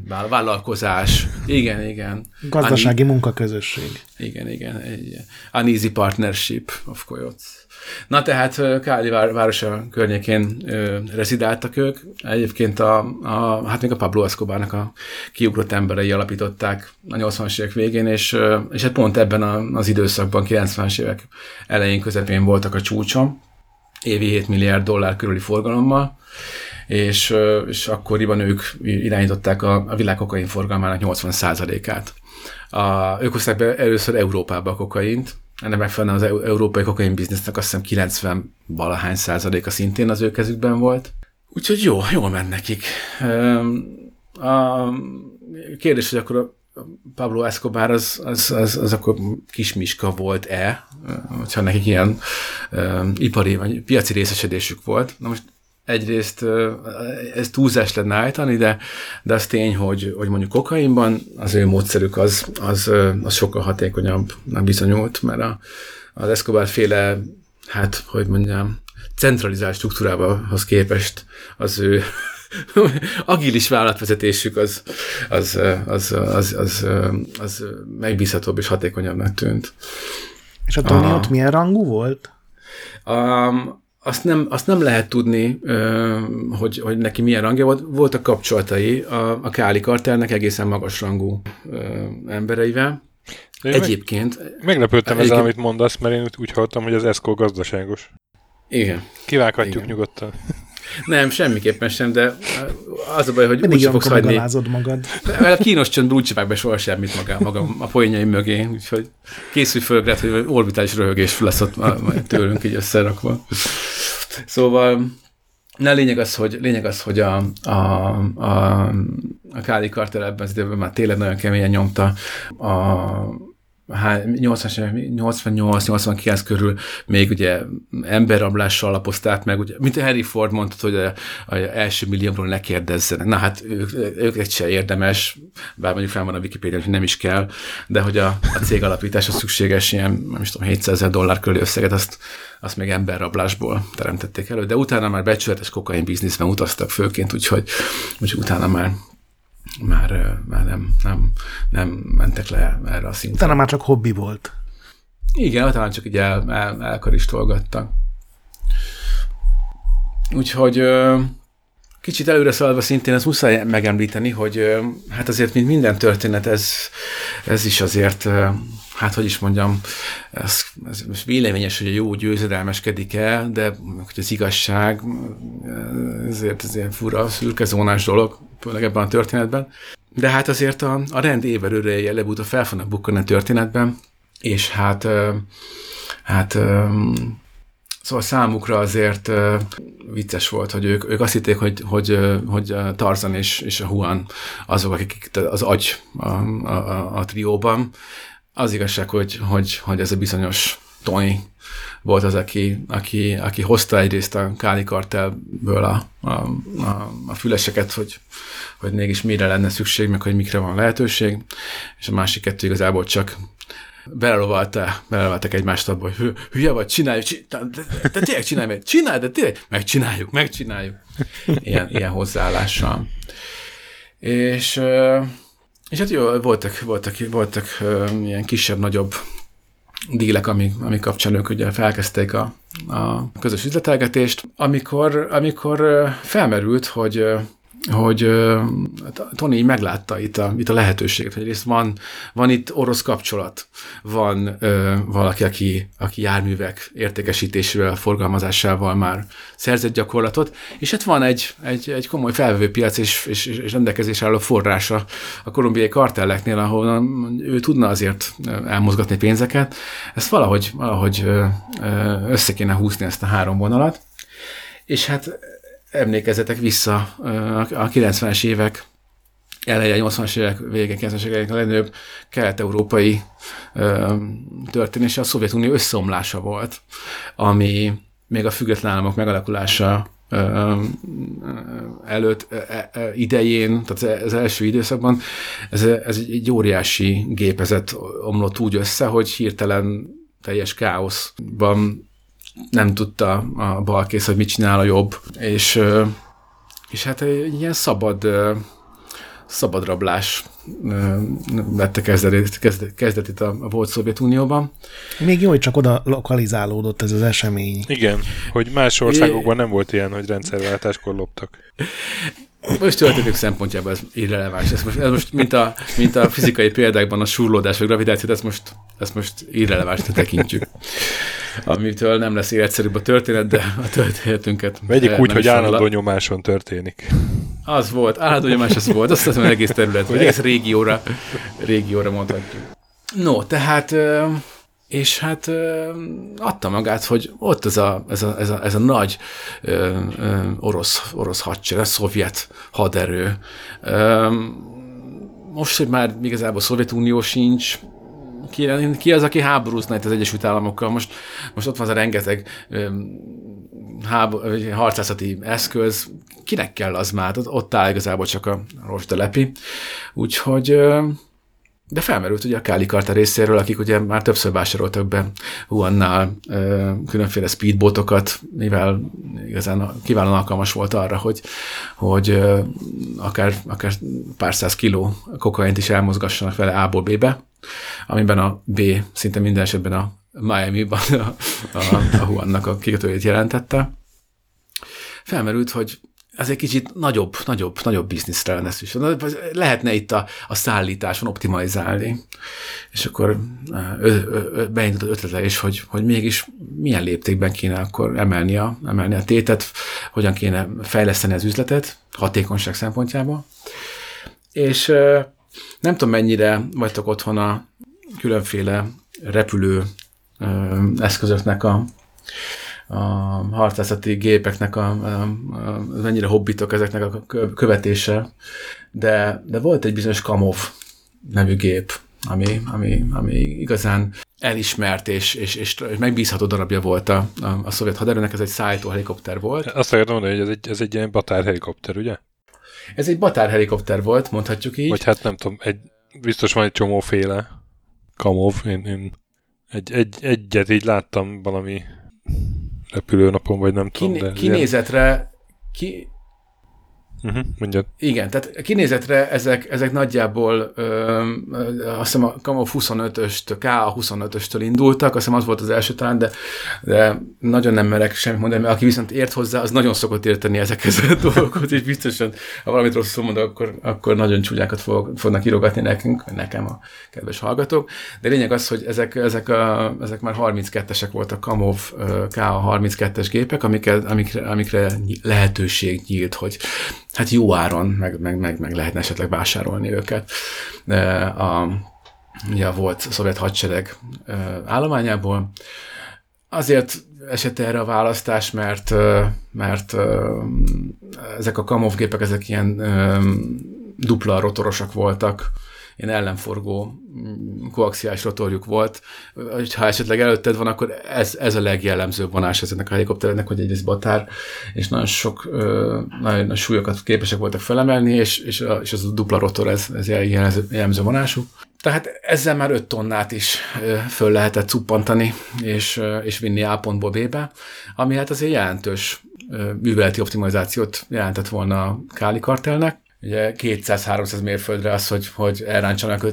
Vállalkozás. Igen, igen. Gazdasági Ani... munkaközösség. Igen, igen. Egy uneasy partnership of coyotes. Na tehát Káli városa környékén ö, rezidáltak ők. Egyébként a, a, hát még a Pablo Escobarnak a kiugrott emberei alapították a 80-as évek végén, és, és hát pont ebben a, az időszakban, 90-as évek elején, közepén voltak a csúcson, évi 7 milliárd dollár körüli forgalommal, és, és akkoriban ők irányították a, a világ kokain forgalmának 80%-át. A, ők hozták be először Európába a kokaint, ennek megfelelően az európai kokain biznisznek azt hiszem 90 valahány százaléka szintén az ő kezükben volt. Úgyhogy jó, jól ment nekik. A kérdés, hogy akkor Pablo Escobar az, az, az, az akkor kismiska volt-e, hogyha nekik ilyen ipari vagy piaci részesedésük volt. Na most egyrészt ez túlzás lenne állítani, de, de az tény, hogy, hogy mondjuk kokainban az ő módszerük az, az, az sokkal hatékonyabb bizonyult, mert a, az Escobar féle, hát, hogy mondjam, centralizált struktúrához képest az ő agilis vállalatvezetésük az, az, az, az, az, az megbízhatóbb és hatékonyabbnak tűnt. És a Tony ott milyen rangú volt? Um, azt nem, azt nem lehet tudni, hogy, hogy neki milyen rangja volt. Voltak kapcsolatai a, a Káli kartelnek egészen magas rangú embereivel. De Egyébként... Meg, meglepődtem ezzel, amit mondasz, mert én úgy hallottam, hogy az ESCO gazdaságos. Igen. Kivághatjuk Igen. nyugodtan. Nem, semmiképpen sem, de az a baj, hogy úgy fogsz hagyni. magad. Mert a kínos csöndből úgy be soha semmit magam, magam a poénjaim mögé, úgyhogy készülj föl, lehet, hogy orbitális röhögés lesz ott tőlünk így összerakva. Szóval Na, lényeg az, hogy, lényeg az, hogy a, a, a, a Káli Carter ebben az időben már tényleg nagyon keményen nyomta a 88-89 körül még ugye emberrablással alapozták meg, ugye, mint Harry Ford mondta, hogy a, a első milliómról ne kérdezzenek. Na hát ők, ők se érdemes, bár mondjuk fel van a Wikipedia, hogy nem is kell, de hogy a, a cég alapítása szükséges ilyen, nem is tudom, 700 ezer dollár körüli összeget, azt, azt még emberrablásból teremtették elő, de utána már becsületes kokain bizniszben utaztak főként, úgyhogy, úgyhogy utána már már, már nem, nem, nem mentek le erre a szintre. Utána már csak hobbi volt. Igen, talán csak így el, el, elkaristolgattak. Úgyhogy kicsit előre szaladva szintén ezt muszáj megemlíteni, hogy hát azért, mint minden történet, ez, ez is azért, hát hogy is mondjam, ez, ez most véleményes, hogy a jó győzedelmeskedik el, de hogy az igazság, ezért ez ilyen fura, szürkezónás dolog, főleg ebben a történetben. De hát azért a, a rend éverőre előbb-utóbb fel fognak bukkani a történetben, és hát, hát Szóval számukra azért uh, vicces volt, hogy ők, ők azt hitték, hogy, hogy, hogy Tarzan és, és a Juan azok, akik az agy a, a, a, a trióban. Az igazság, hogy, hogy, hogy ez a bizonyos Tony volt az, aki, aki, aki hozta egyrészt a Káli kartelből a, a, a, a füleseket, hogy, hogy mégis mire lenne szükség, meg hogy mikre van lehetőség, és a másik kettő igazából csak belelovalta, belelovaltak egymást abba, hogy hülye vagy, csináljuk, de, de, de tényleg csinálj csinálj, de tényleg, megcsináljuk, megcsináljuk. Ilyen, ilyen hozzáállással. És, és hát jó, voltak, voltak, voltak ilyen kisebb-nagyobb dílek, ami, ami kapcsán ők ugye felkezdték a, a közös üzletelgetést, amikor, amikor felmerült, hogy hogy uh, Tony így meglátta itt a, itt a lehetőséget, hogy részt van, van itt orosz kapcsolat, van uh, valaki, aki, aki járművek értékesítésével, forgalmazásával már szerzett gyakorlatot, és hát van egy, egy, egy komoly felvevőpiac és, és, és rendelkezés álló forrása a kolumbiai kartelleknél, ahol ő tudna azért elmozgatni pénzeket. Ezt valahogy, valahogy össze kéne húzni ezt a három vonalat, és hát emlékezzetek vissza a 90-es évek eleje, 80-as évek vége, 90-es évek a legnagyobb kelet-európai történése a Szovjetunió összeomlása volt, ami még a független államok megalakulása előtt, e, e, idején, tehát az első időszakban, ez, ez egy óriási gépezet omlott úgy össze, hogy hirtelen teljes káoszban nem tudta a balkész, hogy mit csinál a jobb, és, és hát egy ilyen szabad szabadrablás vette kezdetét, kezdetét a, a volt Szovjetunióban. Még jó, hogy csak oda lokalizálódott ez az esemény. Igen, hogy más országokban nem volt ilyen, hogy rendszerváltáskor loptak. Most történetük szempontjából ez irreleváns. Ez most, ez most mint, a, mint a fizikai példákban a surlódás vagy gravitációt, ezt most, ezt most irrelevánsra tekintjük. Amitől nem lesz életszerűbb a történet, de a történetünket... Vegyük úgy, hogy állandó nyomáson történik. Az volt, állandó nyomás az volt, azt hiszem egész terület, vagy egész régióra, régióra mondhatjuk. No, tehát és hát adta magát, hogy ott ez a, ez a, ez a, ez a nagy orosz, orosz hadsereg, szovjet haderő. Most, hogy már igazából Szovjetunió sincs, ki, ki az, aki háborúzna itt az Egyesült Államokkal? Most, most ott van az a rengeteg ö, hábor, harcászati eszköz, kinek kell az már? Ott áll igazából csak a rostelepi. Úgyhogy de felmerült ugye a Káli Karta részéről, akik ugye már többször vásároltak be Huannál különféle speedbotokat, mivel igazán kiválóan alkalmas volt arra, hogy, hogy akár, akár pár száz kiló kokaint is elmozgassanak vele A-ból B-be, amiben a B szinte minden esetben a Miami-ban a, a, a Huannak a kikötőjét jelentette. Felmerült, hogy ez egy kicsit nagyobb, nagyobb, nagyobb bizniszre lenne szükség. Lehetne itt a, a szállításon optimalizálni. És akkor beindult az ötlete is, hogy, hogy mégis milyen léptékben kéne akkor emelni a, emelni a tétet, hogyan kéne fejleszteni az üzletet hatékonyság szempontjából. És nem tudom, mennyire vagytok otthon a különféle repülő eszközöknek a a harcászati gépeknek a, a, a, mennyire hobbitok ezeknek a követése, de, de volt egy bizonyos Kamov nevű gép, ami, ami, ami igazán elismert és, és, és megbízható darabja volt a, a, a szovjet haderőnek, ez egy szállító helikopter volt. Azt akartam mondani, hogy ez egy, ez egy ilyen batár helikopter, ugye? Ez egy batár helikopter volt, mondhatjuk így. Vagy hát nem tudom, egy, biztos van egy csomóféle Kamov, én, én egy, egy, egyet így láttam valami repülőnapon, vagy nem Kiné- tudom. De kinézetre, ki, Uh-huh, mondjad. Igen, tehát kinézetre ezek, ezek nagyjából ö, ö, azt hiszem a Kamo 25-öst, KA25-östől indultak, azt hiszem az volt az első talán, de, de nagyon nem merek semmit mondani, mert aki viszont ért hozzá, az nagyon szokott érteni ezekhez a dolgokat, és biztosan, ha valamit rosszul mondok, akkor, akkor nagyon csúlyákat fog, fognak írogatni nekünk, nekem a kedves hallgatók. De lényeg az, hogy ezek, ezek, a, ezek már 32-esek voltak Kamov KA32-es gépek, amikre, amikre, amikre lehetőség nyílt, hogy hát jó áron meg, meg, meg, meg lehetne esetleg vásárolni őket. A, ugye volt a szovjet hadsereg állományából. Azért esett erre a választás, mert, mert ezek a Kamov gépek, ezek ilyen dupla rotorosak voltak, ilyen ellenforgó mm, koaxiális rotorjuk volt. Ha esetleg előtted van, akkor ez, ez a legjellemzőbb vonás ezeknek a helikoptereknek, hogy egyrészt batár, és nagyon sok nagyon nagy súlyokat képesek voltak felemelni, és, és, a, és az a dupla rotor, ez, ez jellemző, jellemző vonásuk. Tehát ezzel már 5 tonnát is föl lehetett cuppantani, és, és vinni A pontból B-be, ami hát azért jelentős műveleti optimalizációt jelentett volna a Káli kartelnek ugye 200-300 mérföldre az, hogy, hogy elráncsanak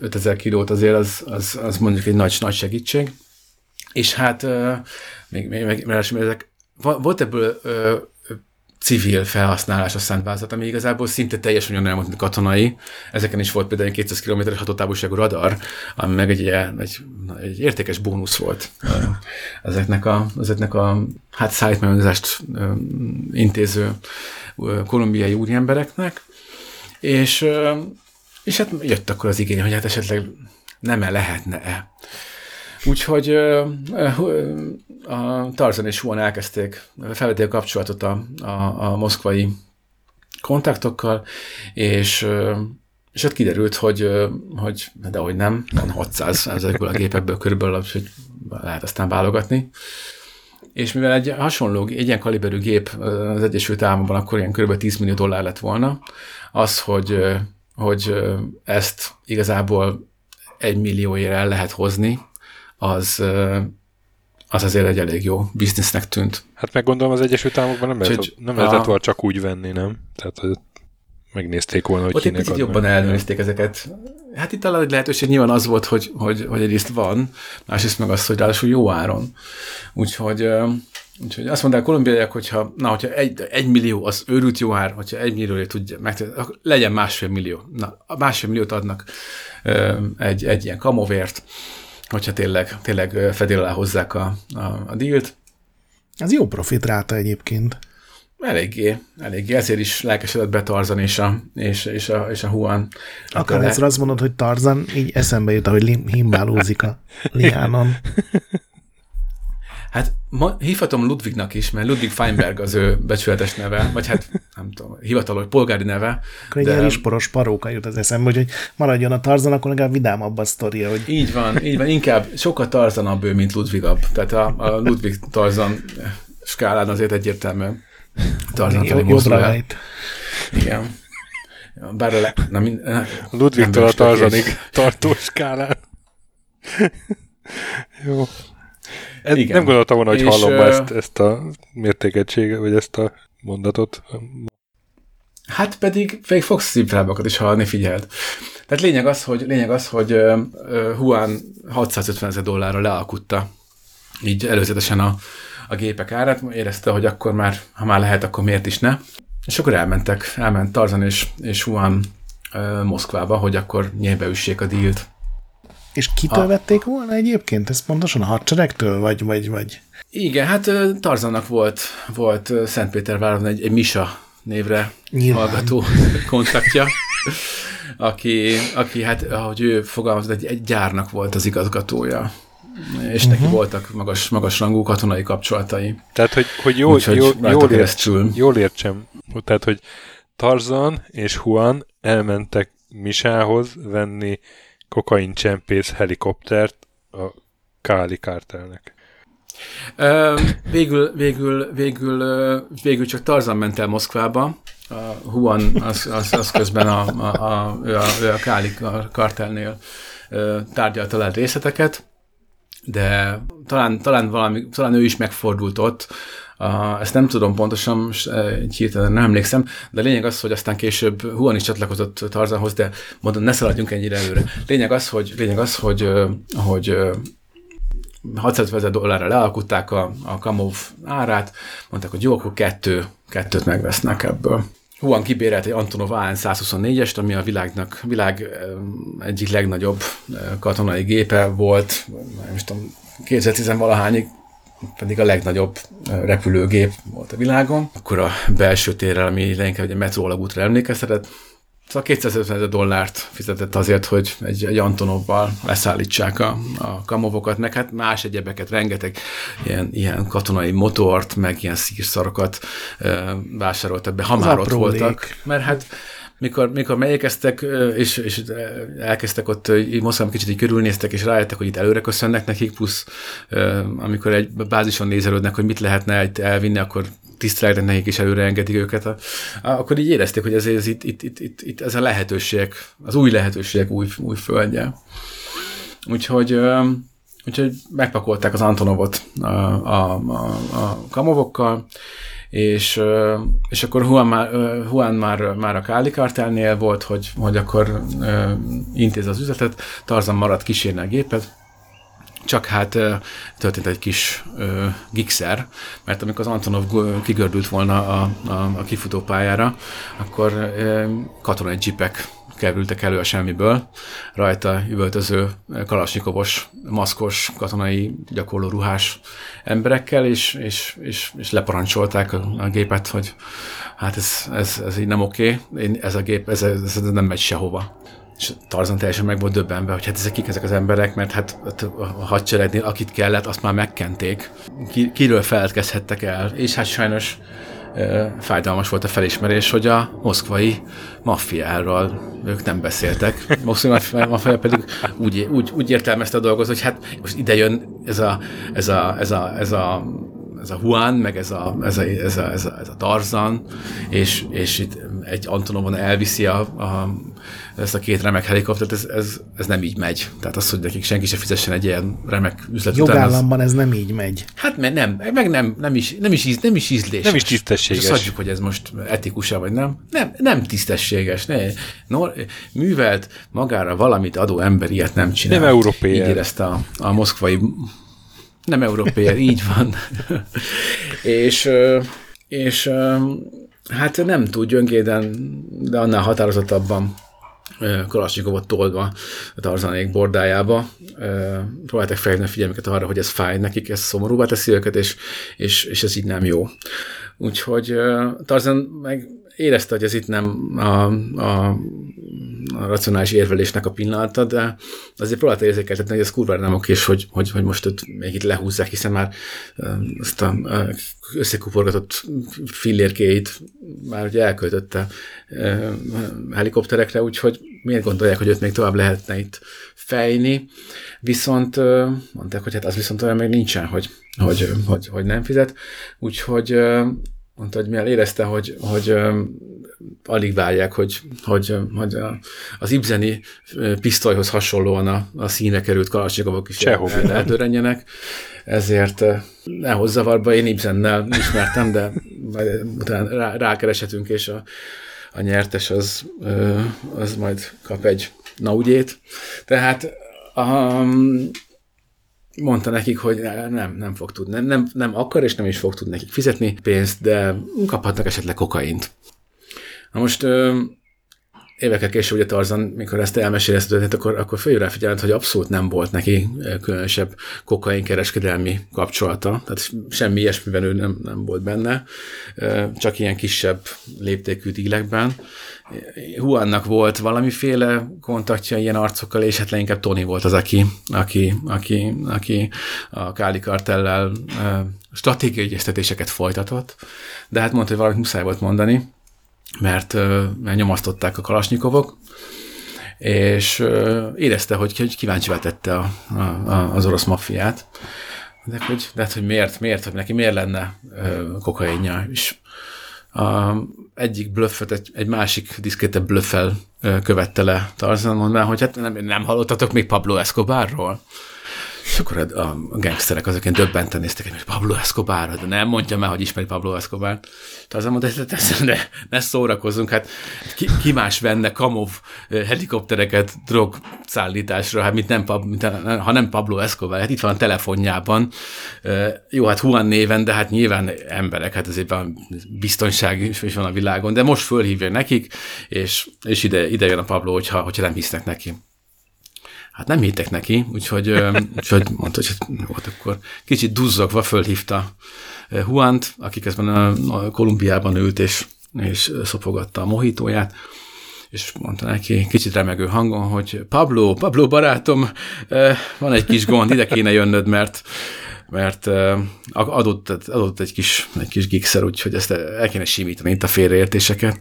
5000 kilót, azért az, az, az mondjuk egy nagy, nagy segítség. És hát még, még, még ezek, volt ebből ö, civil felhasználás a Szentvázat, ami igazából szinte teljesen olyan elmondott, mint katonai. Ezeken is volt például egy 200 km-es hatótávolságú radar, ami meg egy, egy, egy értékes bónusz volt ezeknek a, ezeknek a hát szállítmányozást intéző kolumbiai úriembereknek. És, és hát jött akkor az igény, hogy hát esetleg nem-e lehetne-e. Úgyhogy a Tarzan és Huan elkezdték, felvették a kapcsolatot a, a, a moszkvai kontaktokkal, és és ott kiderült, hogy, hogy de hogy nem, van 600 ezekből a gépekből körülbelül, hogy lehet aztán válogatni. És mivel egy hasonló, egy ilyen kaliberű gép az Egyesült Államokban akkor ilyen kb. 10 millió dollár lett volna, az, hogy, hogy ezt igazából egy millióért el lehet hozni, az, az azért egy elég jó biznisznek tűnt. Hát meg gondolom az Egyesült Államokban nem, lehet, nem lehetett volna csak úgy venni, nem? Tehát hogy megnézték volna, hogy Ott kinek egy picit jobban ellenőrizték ezeket. Hát itt talán egy lehetőség nyilván az volt, hogy, hogy, hogy egyrészt van, másrészt meg az, hogy ráadásul jó áron. Úgyhogy, úgyhogy azt mondták a kolumbiaiak, hogyha, na, hogyha egy, egy millió az őrült jó ár, hogyha egy millió tudja meg, akkor legyen másfél millió. Na, a másfél milliót adnak egy, egy ilyen kamovért, hogyha tényleg, tényleg fedél alá hozzák a, a, a dílt. Ez jó profit ráta egyébként. Eléggé, eléggé. Ezért is lelkesedett be Tarzan és a, és, és a, és a Juan. Akár egyszer azt mondod, hogy Tarzan, így eszembe jut, hogy himbálózik a liánon. Hát ma hívhatom Ludwignak is, mert Ludwig Feinberg az ő becsületes neve, vagy hát nem tudom, hivatalos polgári neve. Akkor egy de... ilyen poros paróka jut az eszembe, hogy, hogy maradjon a Tarzan, akkor legalább vidámabb a sztoria. Hogy... Így van, így van, inkább sokkal Tarzanabb ő, mint Ludwigabb. Tehát a, a Ludwig Tarzan skálán azért egyértelműen Tarzan mozdulja. Igen. Bár a le... Na, mind, Ludwigtól a Tarzanig tartó skálán. Jó. Ez, Igen. Nem gondoltam volna, hogy és, hallom uh, ezt, ezt a mértékegységet, vagy ezt a mondatot. Hát pedig, pedig fogsz szívrábakat is hallani, figyeld. Tehát lényeg az, hogy, lényeg az, hogy uh, Juan 650 ezer dollárra lealkutta így előzetesen a, a gépek árát, érezte, hogy akkor már, ha már lehet, akkor miért is ne. És akkor elmentek, elment Tarzan és, és Juan uh, Moszkvába, hogy akkor nyébe üssék a dílt. És kitől a... vették volna egyébként? Ez pontosan a hadseregtől, vagy, vagy, vagy? Igen, hát Tarzannak volt, volt Szentpéterváron egy, egy Misa névre Nyilván. hallgató kontaktja, aki, aki hát, ahogy ő fogalmazott, egy, egy gyárnak volt az igazgatója és uh-huh. neki mhm. voltak magas, magas rangú katonai kapcsolatai. Tehát, hogy, hogy jól, Úgyhogy jól, jól, értsem, jól értsem, tehát, hogy Tarzan és Juan elmentek Misához venni kokaincsempész helikoptert a Káli kártelnek. Uh, végül, végül, végül, végül csak Tarzan ment el Moszkvába, a Juan az, az, az közben a, a, a, a, a Káli kartelnél tárgyalta le részleteket, de talán, talán, valami, talán ő is megfordult ott, ezt nem tudom pontosan, most uh, hirtelen nem emlékszem, de lényeg az, hogy aztán később Huan is csatlakozott Tarzanhoz, de mondom, ne szaladjunk ennyire előre. Lényeg az, hogy, lényeg az, hogy, hogy uh, 600 ezer dollárra lealkutták a, a Kamov árát, mondták, hogy jó, akkor kettő, kettőt megvesznek ebből. Huan kibérelt egy Antonov AN-124-est, ami a világnak, világ egyik legnagyobb katonai gépe volt, nem is tudom, 2010-valahányig pedig a legnagyobb repülőgép volt a világon. Akkor a belső térrel, ami leginkább egy metrólagútra emlékeztetett, Szóval 250 ezer dollárt fizetett azért, hogy egy, egy Antonovval leszállítsák a, a kamovokat, meg hát más egyebeket, rengeteg ilyen, ilyen katonai motort, meg ilyen szírszarokat e, vásároltak be, ha már ott voltak. Mert hát mikor, mikor megérkeztek, és, és elkezdtek ott, Moszkvában kicsit így körülnéztek, és rájöttek, hogy itt előre köszönnek nekik, plusz amikor egy bázison nézelődnek, hogy mit lehetne elvinni, akkor tisztelegnek nekik, és előre engedik őket, akkor így érezték, hogy ez, ez itt, itt, itt, itt, itt, ez a lehetőség, az új lehetőségek új, új földje. Úgyhogy, úgyhogy megpakolták az Antonovot a, a, a, a kamovokkal, és, és akkor Juan már, Juan már, már a Káli kartelnél volt, hogy, hogy akkor intéz az üzletet, Tarzan maradt kísérni a gépet, csak hát történt egy kis uh, gigszer, mert amikor az Antonov kigördült volna a, a, a kifutópályára, akkor uh, katonai dzsipek kerültek elő a semmiből, rajta üvöltöző kalasnyikovos, maszkos, katonai gyakorló ruhás emberekkel, és, és, és, és leparancsolták a, a gépet, hogy hát ez, ez, ez így nem oké, okay. ez a gép, ez, ez nem megy sehova. És Tarzan teljesen meg volt döbbenve, hogy hát ezek kik ezek az emberek, mert hát a hadseregnél akit kellett, azt már megkenték. Ki, kiről feledkezhettek el. És hát sajnos fájdalmas volt a felismerés, hogy a moszkvai maffiáról ők nem beszéltek. Moszkvai maffia pedig úgy, úgy, úgy értelmezte a dolgot, hogy hát most ide jön ez a, ez a, ez a, ez a ez a Juan, meg ez a, ez a, ez a, ez a, ez a Tarzan, és, és itt egy Antonovon elviszi a, a, ezt a két remek helikoptert, ez, ez, ez nem így megy. Tehát az, hogy nekik senki se fizessen egy ilyen remek üzlet Jogállamban után, az, ez nem így megy. Hát mert nem, meg nem, nem is, nem is, íz, nem is ízléses. Nem is tisztességes. És adjuk, hogy ez most etikusa vagy nem. Nem, nem tisztességes. Ne. No, művelt magára valamit adó ember ilyet nem csinál. Nem európai. Így érezte a, a moszkvai nem európai, így van. és, és hát nem tud gyöngéden, de annál határozottabban Kalasnyikovot toldva a Tarzanék bordájába. Próbálták felhívni a figyelmüket arra, hogy ez fáj nekik, ez szomorúvá teszi őket, és, és, és ez így nem jó. Úgyhogy Tarzan meg érezte, hogy ez itt nem a, a, a racionális érvelésnek a pillanata, de azért próbálta érzékeltetni, hogy ez kurva nem oké, és hogy, hogy, hogy most ott még itt lehúzzák, hiszen már azt a összekuporgatott fillérkéit már ugye elköltötte helikopterekre, úgyhogy miért gondolják, hogy őt még tovább lehetne itt fejni, viszont mondták, hogy hát az viszont olyan még nincsen, hogy, hogy, hogy, hogy nem fizet, úgyhogy mondta, hogy mivel érezte, hogy, hogy alig várják, hogy, hogy, hogy a, az Ibzeni pisztolyhoz hasonlóan a, a színe került kalasnyikovok is eldörenjenek, ezért ne hozz zavarba, én Ibzennel ismertem, de majd utána rá, rákereshetünk, és a, a nyertes az, az majd kap egy naugyét. Tehát um, mondta nekik, hogy nem, nem fog tudni, nem, nem, nem akar és nem is fog tudni nekik fizetni pénzt, de kaphatnak esetleg kokaint. Na most évekkel később ugye Tarzan, mikor ezt elmeséli ezt történet, akkor, akkor följön rá figyelmet, hogy abszolút nem volt neki különösebb kokain kereskedelmi kapcsolata, tehát semmi ilyesmiben ő nem, nem volt benne, csak ilyen kisebb léptékű dílekben. Huannak volt valamiféle kontaktja ilyen arcokkal, és hát leginkább Tony volt az, aki, aki, aki, aki a Káli kartellel stratégiai egyeztetéseket folytatott, de hát mondta, hogy valamit muszáj volt mondani, mert, mert nyomasztották a kalasnyikovok, és érezte, hogy, hogy kíváncsi tette a, a, az orosz maffiát. De hogy, de hát, hogy miért, miért, hogy neki miért lenne kokainja. És a, egyik blöffet egy, egy másik diszkétebb blöffel követte le Tarzan, mondván, hogy hát nem, nem hallottatok még Pablo Escobarról? És akkor a, a gangsterek azok döbbenten néztek, hogy Pablo Escobar, de nem mondja már, hogy ismeri Pablo Escobar. Tehát az mondta, hogy ne, ne szórakozzunk, hát ki, ki más venne Kamov helikoptereket drogszállításra, hát mint nem, mint, ha nem Pablo Escobar, hát itt van a telefonjában. Jó, hát Juan néven, de hát nyilván emberek, hát ezért van biztonság is van a világon, de most fölhívja nekik, és, és ide, ide jön a Pablo, hogyha, hogyha nem hisznek neki. Hát nem hittek neki, úgyhogy, úgyhogy mondta, hogy volt akkor kicsit duzzogva fölhívta Huant, aki közben a Kolumbiában ült, és, és szopogatta a mohitóját, és mondta neki kicsit remegő hangon, hogy Pablo, Pablo barátom, van egy kis gond, ide kéne jönnöd, mert mert adott, adott egy kis, egy kis gigszer, úgyhogy ezt el kéne simítani itt a félreértéseket.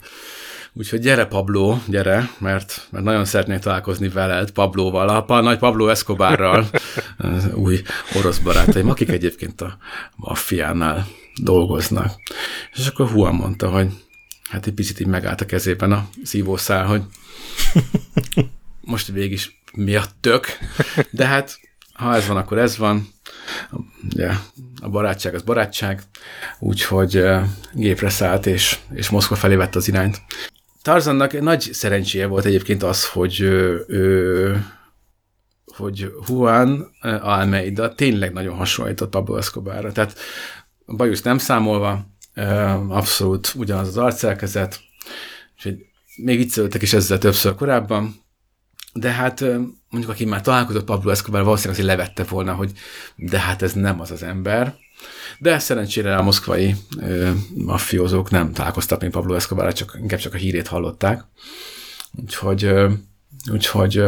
Úgyhogy gyere Pablo, gyere, mert, mert nagyon szeretnék találkozni veled, Pablóval, a, a nagy Pablo Escobarral, új orosz barátaim, akik egyébként a maffiánál dolgoznak. És akkor Juan mondta, hogy hát egy picit így megállt a kezében a szívószál, hogy most végig is mi a tök, de hát ha ez van, akkor ez van. Ja, a barátság az barátság, úgyhogy gépre szállt, és, és Moszkva felé vett az irányt. Tarzannak nagy szerencséje volt egyébként az, hogy ő, hogy Juan Almeida tényleg nagyon hasonlított Pablo Escobarra. Tehát bajusz nem számolva, abszolút ugyanaz az arcszerkezet, úgyhogy még viccelődtek is ezzel többször korábban, de hát mondjuk aki már találkozott Pablo Escobar, valószínűleg azért levette volna, hogy de hát ez nem az az ember. De szerencsére a moszkvai ö, nem találkoztak még Pablo Escobar, csak, inkább csak a hírét hallották. Úgyhogy ö, Úgyhogy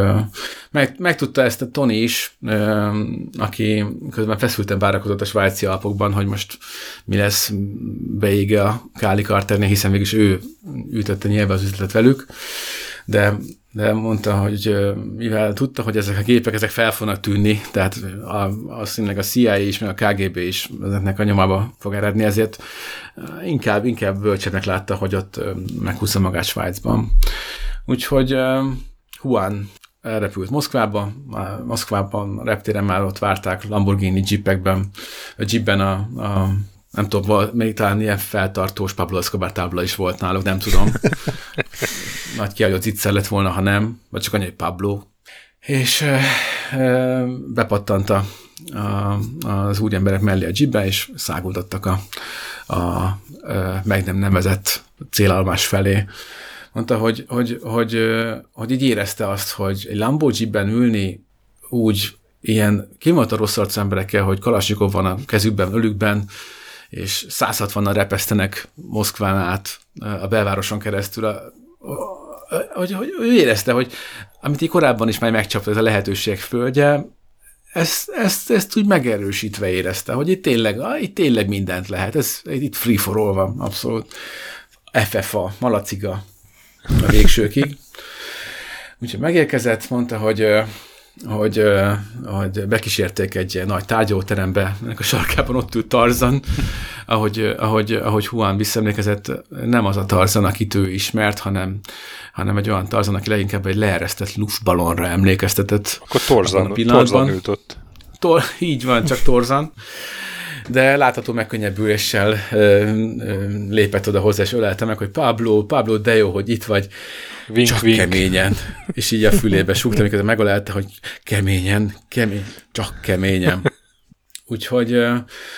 meg, megtudta ezt a Tony is, aki közben feszülten várakozott a svájci alpokban, hogy most mi lesz beége a Káli Carternél, hiszen végülis ő ütötte nyilván az üzletet velük, de de mondta, hogy mivel tudta, hogy ezek a gépek ezek fel fognak tűnni, tehát a, azt a CIA is, meg a KGB is ezeknek a nyomába fog eredni, ezért inkább, inkább bölcsebbnek látta, hogy ott meghúzza magát Svájcban. Úgyhogy Juan elrepült Moszkvába, Moszkvában a reptéren már ott várták Lamborghini jeepekben, a jeepben a, a nem tudom, még talán ilyen feltartós Pablo Escobar tábla is volt náluk, nem tudom. Nagy kiállott zicser lett volna, ha nem, vagy csak annyi, hogy Pablo. És e, e, bepattant a, a, az úgy emberek mellé a jeepbe, és száguldottak a, a, a meg nem nevezett célállomás felé. Mondta, hogy, hogy, hogy, hogy így érezte azt, hogy egy Lambo jeepben ülni úgy ilyen kimondta rossz arcú emberekkel, hogy Kalasnyikov van a kezükben, ölükben, és 160-nal repesztenek Moszkván át a belvároson keresztül, a, hogy, hogy ő érezte, hogy amit így korábban is már megcsapta ez a lehetőség földje, ezt, ezt, ezt úgy megerősítve érezte, hogy itt tényleg, ah, itt tényleg mindent lehet, ez itt free for all van, abszolút. FFA, malaciga a végsőkig. Úgyhogy megérkezett, mondta, hogy hogy, hogy bekísérték egy nagy tárgyalóterembe, ennek a sarkában ott ült Tarzan, ahogy, ahogy, ahogy Juan visszaemlékezett, nem az a Tarzan, akit ő ismert, hanem, hanem egy olyan Tarzan, aki leginkább egy leeresztett luftballonra emlékeztetett. Akkor Tarzan, Tarzan ült ott. Tor, így van, csak Torzan de látható megkönnyebbüléssel lépett oda hozzá, és ölelte meg, hogy Pablo, Pablo, de jó, hogy itt vagy, Vink, csak vink. keményen. És így a fülébe súgta, amikor megölelte, hogy keményen, kemény, csak keményen. Úgyhogy,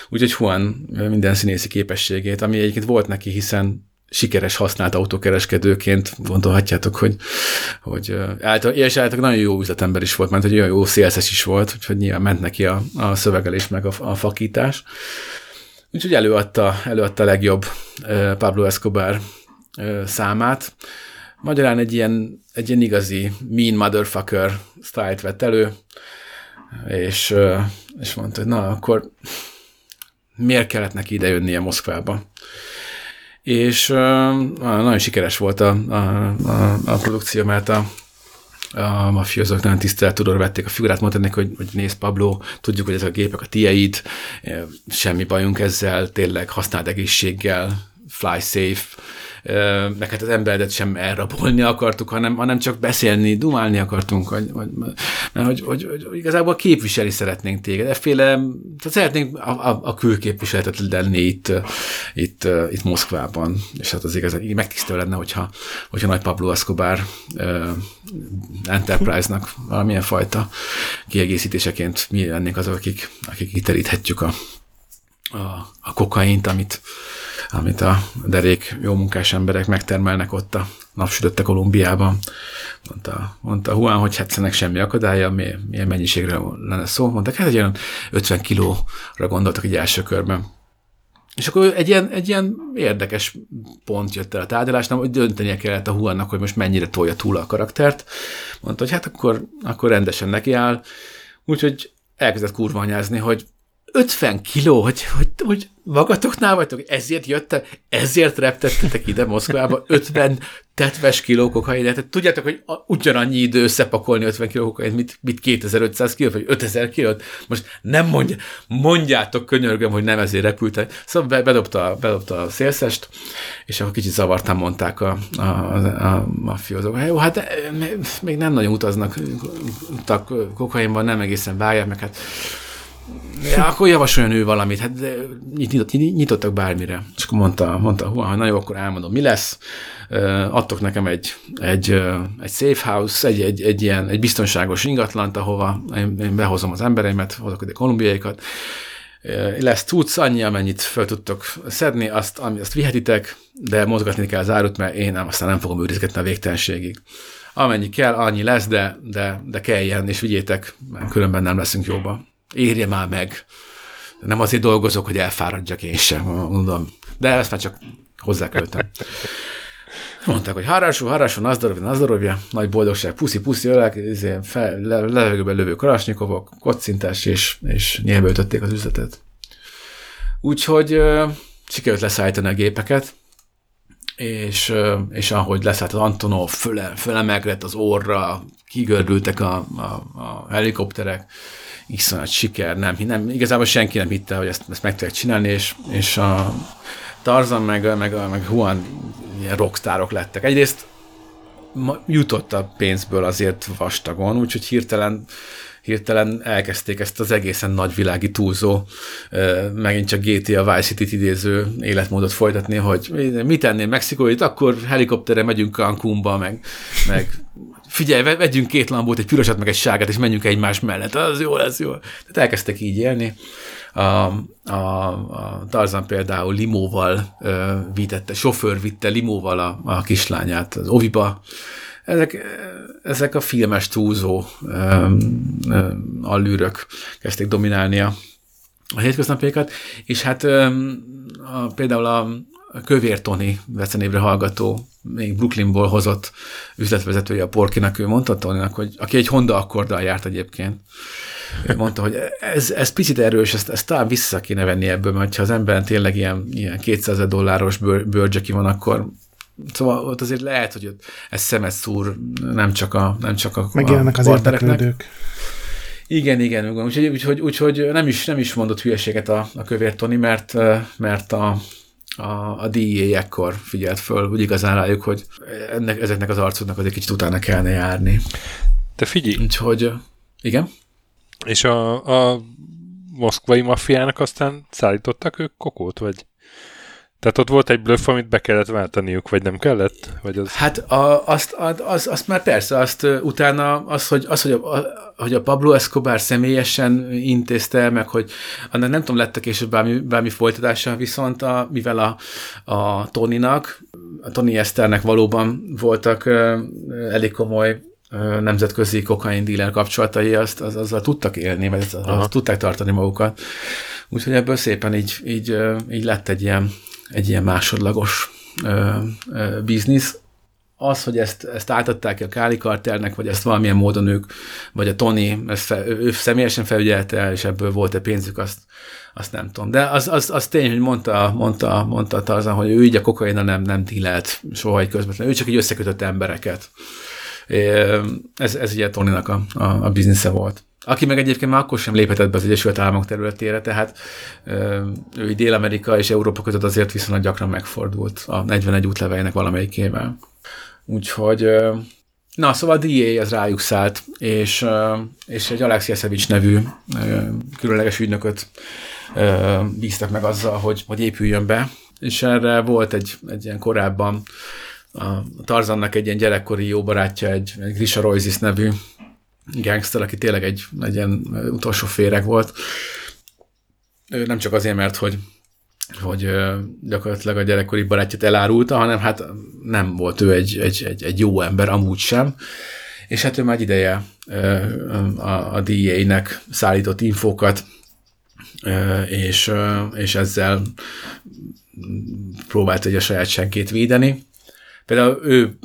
úgyhogy Juan minden színészi képességét, ami egyébként volt neki, hiszen sikeres használt autókereskedőként gondolhatjátok, hogy, hogy által, és általában nagyon jó üzletember is volt, mert hogy olyan jó szélszes is volt, úgyhogy nyilván ment neki a, a szövegelés meg a, a fakítás. Úgyhogy előadta, előadta a legjobb Pablo Escobar számát. Magyarán egy ilyen, egy ilyen igazi mean motherfucker sztájt vett elő, és, és mondta, hogy na, akkor miért kellett neki idejönnie Moszkvába? És uh, nagyon sikeres volt a, a, a, a produkció, mert a, a mafiózók nagyon tiszteletudóra vették a figurát, mondták neki, hogy, hogy nézd Pablo, tudjuk, hogy ezek a gépek a tieid, semmi bajunk ezzel, tényleg használd egészséggel, fly safe, meg hát az emberedet sem elrabolni akartuk, hanem, hanem csak beszélni, dumálni akartunk, hogy, hogy, mert hogy, hogy, hogy igazából képviseli szeretnénk téged. Efféle, tehát szeretnénk a, a, a külképviseletet lenni itt, itt, itt Moszkvában, és hát az igazán így megtisztelő lenne, hogyha, hogyha Nagy Pablo Escobar uh, Enterprise-nak valamilyen fajta kiegészítéseként mi lennénk azok, akik, akik kiteríthetjük a, a, a kokaint, amit, amit a derék jó munkás emberek megtermelnek ott a napsütötte Kolumbiában. Mondta, mondta Juan, hogy hát ennek semmi akadálya, milyen, milyen mennyiségre lenne szó. Mondták, hát egy olyan 50 kilóra gondoltak egy első körben. És akkor egy ilyen, egy ilyen érdekes pont jött el a tárgyalásnál, hogy döntenie kellett a Huannak, hogy most mennyire tolja túl a karaktert. Mondta, hogy hát akkor, akkor rendesen nekiáll. Úgyhogy elkezdett kurvanyázni, hogy 50 kiló, hogy, hogy, hogy magatoknál vagytok, ezért jöttek, ezért reptettetek ide Moszkvába 50 tetves kiló kokainet. Tehát tudjátok, hogy ugyanannyi idő összepakolni 50 kiló kokainet, mint, mint 2500 kiló, vagy 5000 kilót. Most nem mondja, mondjátok, könyörgöm, hogy nem ezért repültek. Szóval bedobta, bedobta a szélszest, és akkor kicsit zavartan mondták a, a, a, a mafiózók. Jó, hát még nem nagyon utaznak kokainban, nem egészen báják, meg hát Ja, akkor javasoljon ő valamit, hát nyit, nyitottak bármire. És akkor mondta, mondta hogy na jó, akkor elmondom, mi lesz. Adtok nekem egy, egy, egy safe house, egy, egy, egy ilyen egy biztonságos ingatlant, ahova én, behozom az embereimet, hozok ide kolumbiaikat. Lesz tudsz annyi, amennyit fel tudtok szedni, azt, ami, azt vihetitek, de mozgatni kell az árut, mert én nem, aztán nem fogom őrizgetni a végtelenségig. Amennyi kell, annyi lesz, de, de, de kelljen, és vigyétek, mert különben nem leszünk jóba érje már meg. Nem azért dolgozok, hogy elfáradjak én sem, mondom. De ezt már csak hozzáköttem. Mondták, hogy harású, harású, nazdarovja, nazdarovja, nagy boldogság, puszi, puszi, ölek, izé, fel, le, levegőben lövő kalasnyikovok, kocintás, és, és nyelbe ütötték az üzletet. Úgyhogy uh, sikerült leszállítani a gépeket, és, uh, és ahogy leszállt az Antonov, föle, fölemelkedett az orra, kigördültek a, a, a helikopterek, iszonyat siker, nem, nem, igazából senki nem hitte, hogy ezt, ezt meg tudják csinálni, és, és a Tarzan meg, meg, meg Juan ilyen rockstárok lettek. Egyrészt jutott a pénzből azért vastagon, úgyhogy hirtelen hirtelen elkezdték ezt az egészen nagyvilági túlzó, megint csak GTA Vice City-t idéző életmódot folytatni, hogy mit tennél Mexikóit, akkor helikopterre megyünk Cancúnba, meg, meg figyelj, vegyünk két lambót, egy pirosat, meg egy sárgát, és menjünk egymás mellett, az jó lesz, jó. Tehát elkezdtek így élni. A, a, a Tarzan például limóval ö, vitette, sofőr vitte limóval a, a kislányát az oviba. Ezek, ezek a filmes túlzó ö, ö, allűrök kezdték dominálni a, a hétköznapjaikat, és hát ö, a, például a, Kövér Tony vecenévre hallgató, még Brooklynból hozott üzletvezetője a Porkinak, ő mondta Tonynak, hogy aki egy Honda akkorddal járt egyébként, ő mondta, hogy ez, ez picit erős, ezt, ezt talán vissza kéne venni ebből, mert ha az ember tényleg ilyen, ilyen 200 dolláros bőrcseki van, akkor Szóval ott azért lehet, hogy ez szemet szúr, nem csak a nem csak a Megjelennek az érdeklődők. Igen, igen, úgyhogy, úgyhogy, úgyhogy nem, is, nem is mondott hülyeséget a, a kövér Tony, mert, mert a, a, a DEA ekkor figyelt föl, úgy igazán rájuk, hogy ennek, ezeknek az arcoknak azért kicsit utána kellene járni. Te figyelj! Úgyhogy, igen? És a, a moszkvai maffiának aztán szállítottak ők kokót, vagy? Tehát ott volt egy bluff, amit be kellett váltaniuk, vagy nem kellett? Vagy az... Hát a, azt, az, azt már persze, azt utána az, hogy, az, hogy, a, hogy a Pablo Escobar személyesen intézte meg, hogy annak nem tudom, lett később bármi, bármi folytatása, viszont a, mivel a, a Tonynak, a Tony Eszternek valóban voltak elég komoly nemzetközi kokain dealer kapcsolatai, azt, az, azzal tudtak élni, vagy azt, azt tudták tartani magukat. Úgyhogy ebből szépen így, így, így lett egy ilyen egy ilyen másodlagos ö, ö, biznisz. Az, hogy ezt, ezt átadták a Káli Kartelnek, vagy ezt valamilyen módon ők, vagy a Tony, ezt fe, ő személyesen felügyelte, és ebből volt-e pénzük, azt, azt nem tudom. De az, az, az tény, hogy mondta, mondta, mondta Tarzan, hogy ő így a kokainnal nem, nem dílelt soha egy közvetlen, ő csak egy összekötött embereket. Ez, ez ugye Tonynak a, a, a biznisze volt. Aki meg egyébként már akkor sem léphetett be az Egyesült Államok területére, tehát ő Dél-Amerika és Európa között azért viszonylag gyakran megfordult a 41 útlevelének valamelyikével. Úgyhogy, na szóval a DA az rájuk szállt, és, és egy Alex Jeszevics nevű különleges ügynököt bíztak meg azzal, hogy, hogy épüljön be, és erre volt egy, egy ilyen korábban a Tarzannak egy ilyen gyerekkori jó barátja, egy, egy Grisha Royzis nevű gangster, aki tényleg egy, egy ilyen utolsó féreg volt. Nem csak azért, mert hogy hogy gyakorlatilag a gyerekkori barátját elárulta, hanem hát nem volt ő egy, egy, egy, egy jó ember, amúgy sem. És hát ő már egy ideje a, a DEA-nek szállított infókat, és, és ezzel próbált egy a saját senkét védeni. Például ő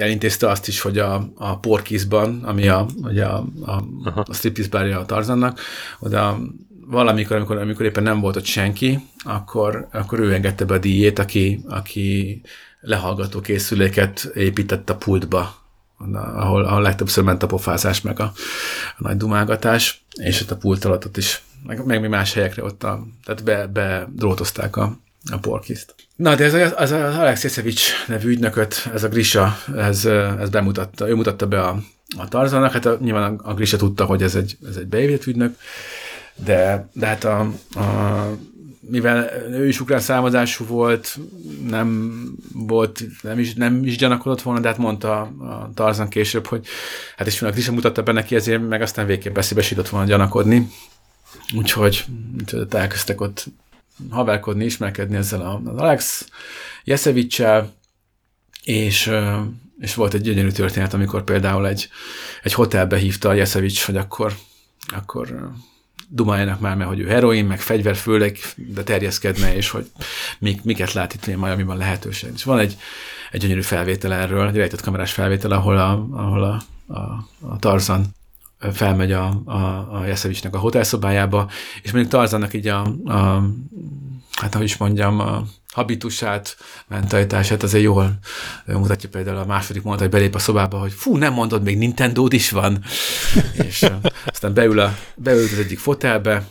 elintézte azt is, hogy a, a Porkisban, ami a, ugye a, a, a striptease bárja a Tarzannak, oda valamikor, amikor, amikor éppen nem volt ott senki, akkor, akkor ő engedte be a díjét, aki, aki lehallgató készüléket épített a pultba, ahol, ahol legtöbbször ment a pofázás, meg a, a nagy dumálgatás, és ott a pult alatt ott is, meg, meg mi más helyekre ott, a, tehát be, be drótozták a, a porkiszt. Na, de ez az, az, Alex Jeszevics nevű ügynököt, ez a Grisha, ez, ez bemutatta, ő mutatta be a, a Tarzannak, hát a, nyilván a, Grisha tudta, hogy ez egy, ez egy beépített ügynök, de, de hát a, a, mivel ő is ukrán származású volt, nem volt, nem is, nem is gyanakodott volna, de hát mondta a Tarzan később, hogy hát és a Grisha mutatta be neki, ezért meg aztán végképp beszébe volna gyanakodni. Úgyhogy, úgyhogy elkezdtek ott haverkodni, ismerkedni ezzel az Alex Jeszevicsel, és, és volt egy gyönyörű történet, amikor például egy, egy hotelbe hívta a Jeszevics, hogy akkor, akkor dumáljanak már, mert hogy ő heroin, meg fegyver főleg, de terjeszkedne, és hogy mik, miket lát itt Miami-ban lehetőség. És van egy, egy gyönyörű felvétel erről, egy rejtett kamerás felvétel, ahol a, ahol a, a, a Tarzan felmegy a, a, a Jeszevicsnek a hotelszobájába, és mondjuk Tarzannak így a, a hát ahogy is mondjam, a habitusát, mentalitását azért jól mutatja például a második mondat, hogy belép a szobába, hogy fú, nem mondod, még nintendo is van. és aztán beül, a, beül az egyik fotelbe,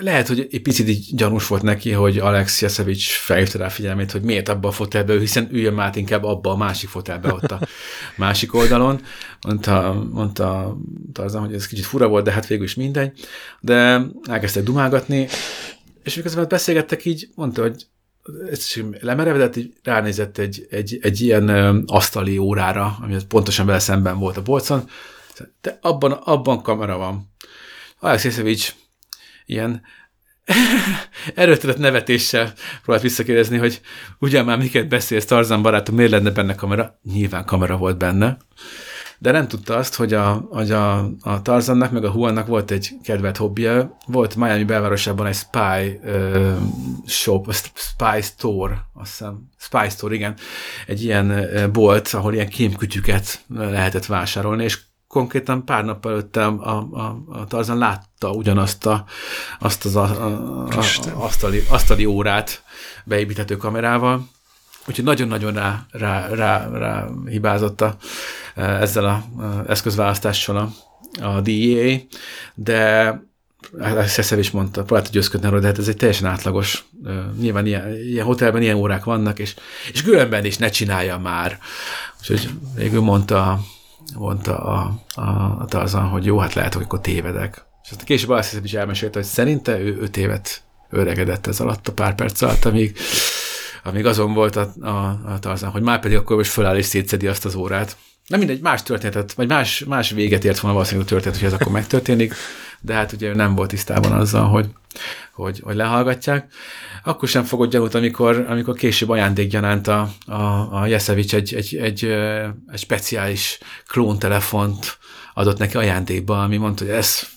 lehet, hogy egy picit így gyanús volt neki, hogy Alex Jeszevics felhívta rá figyelmét, hogy miért abba a fotelbe, hiszen üljön már inkább abba a másik fotelbe ott a másik oldalon. Mondta, mondta Tarzan, hogy ez kicsit fura volt, de hát végül is mindegy. De elkezdtek dumálgatni, és miközben beszélgettek így, mondta, hogy ezt lemerevedett, így ránézett egy, egy, egy ilyen asztali órára, ami pontosan vele szemben volt a bolcon, de abban, abban kamera van. Alex Jeszevics ilyen erőtölött nevetéssel próbált visszakérdezni, hogy ugyan már miket beszélsz, Tarzan barátom, miért lenne benne kamera? Nyilván kamera volt benne. De nem tudta azt, hogy a, hogy a, a Tarzannak meg a Huannak volt egy kedvelt hobbija, volt Miami belvárosában egy spy uh, shop, spy store, azt hiszem, spy store, igen, egy ilyen bolt, ahol ilyen kémkütyüket lehetett vásárolni, és konkrétan pár nap előtt a, a, a Tarzan látta ugyanazt a, azt az a, a, a, asztali, asztali órát beépíthető kamerával, úgyhogy nagyon-nagyon rá, rá, rá, rá hibázott a, ezzel a eszközválasztással a, a DEA, de hát Szeszev is mondta, próbálta győzködni arról, de hát ez egy teljesen átlagos, nyilván ilyen, ilyen hotelben ilyen órák vannak, és, és különben is ne csinálja már. Úgyhogy végül mondta mondta a, a, a Tarzan, hogy jó, hát lehet, hogy akkor tévedek. És aztán később azt hiszem is elmesélte, hogy szerinte ő öt évet öregedett ez alatt a pár perc alatt, amíg, amíg azon volt a, a, a Tarzan, hogy már pedig akkor most föláll és szétszedi azt az órát. Nem mindegy, más történetet, vagy más, más véget ért volna valószínűleg a történet, hogy ez akkor megtörténik, de hát ugye nem volt tisztában azzal, hogy, hogy, hogy lehallgatják. Akkor sem fogod gyanút, amikor, amikor később ajándékgyanánt a, a, a Jeszevics egy, egy, egy, egy speciális klóntelefont adott neki ajándékba, ami mondta, hogy ez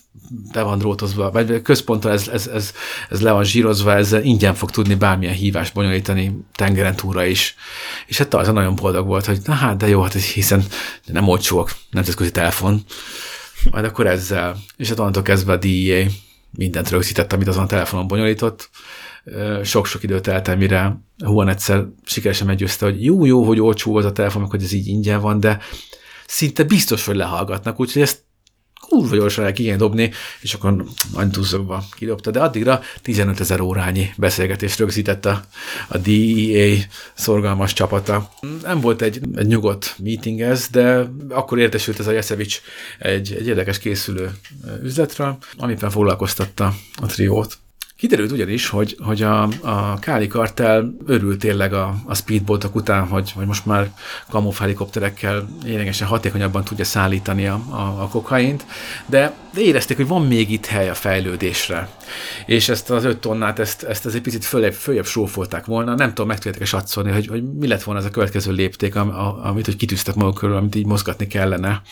be van drótozva, vagy központtal ez, ez, ez, ez le van zsírozva, ezzel ingyen fog tudni bármilyen hívást bonyolítani tengeren túra is. És hát az nagyon boldog volt, hogy na hát, de jó, hát hiszen nem olcsóak, nemzetközi telefon, majd akkor ezzel. És hát onnantól kezdve a DEA mindent rögzített, amit azon a telefonon bonyolított. Sok-sok időt el, mire Juan egyszer sikeresen meggyőzte, hogy jó, jó, hogy olcsó az a telefon, hogy ez így ingyen van, de szinte biztos, hogy lehallgatnak, úgyhogy ezt kurva gyorsan el kéne dobni, és akkor nagy tuszokba kidobta, de addigra 15 ezer órányi beszélgetést rögzített a, a DEA szorgalmas csapata. Nem volt egy, egy nyugodt meeting ez, de akkor értesült ez a Jeszevics egy, egy érdekes készülő üzletre, amiben foglalkoztatta a triót. Kiderült ugyanis, hogy, hogy a, a Káli kartel örült tényleg a, a speedboatok után, hogy, hogy most már kamuf helikopterekkel lényegesen hatékonyabban tudja szállítani a, a, a kokaint, de, de érezték, hogy van még itt hely a fejlődésre. És ezt az öt tonnát, ezt, ezt, ezt egy picit följebb, följebb sófolták volna. Nem tudom, meg tudjátok satszolni, hogy, hogy mi lett volna az a következő lépték, amit hogy kitűztek maguk körül, amit így mozgatni kellene.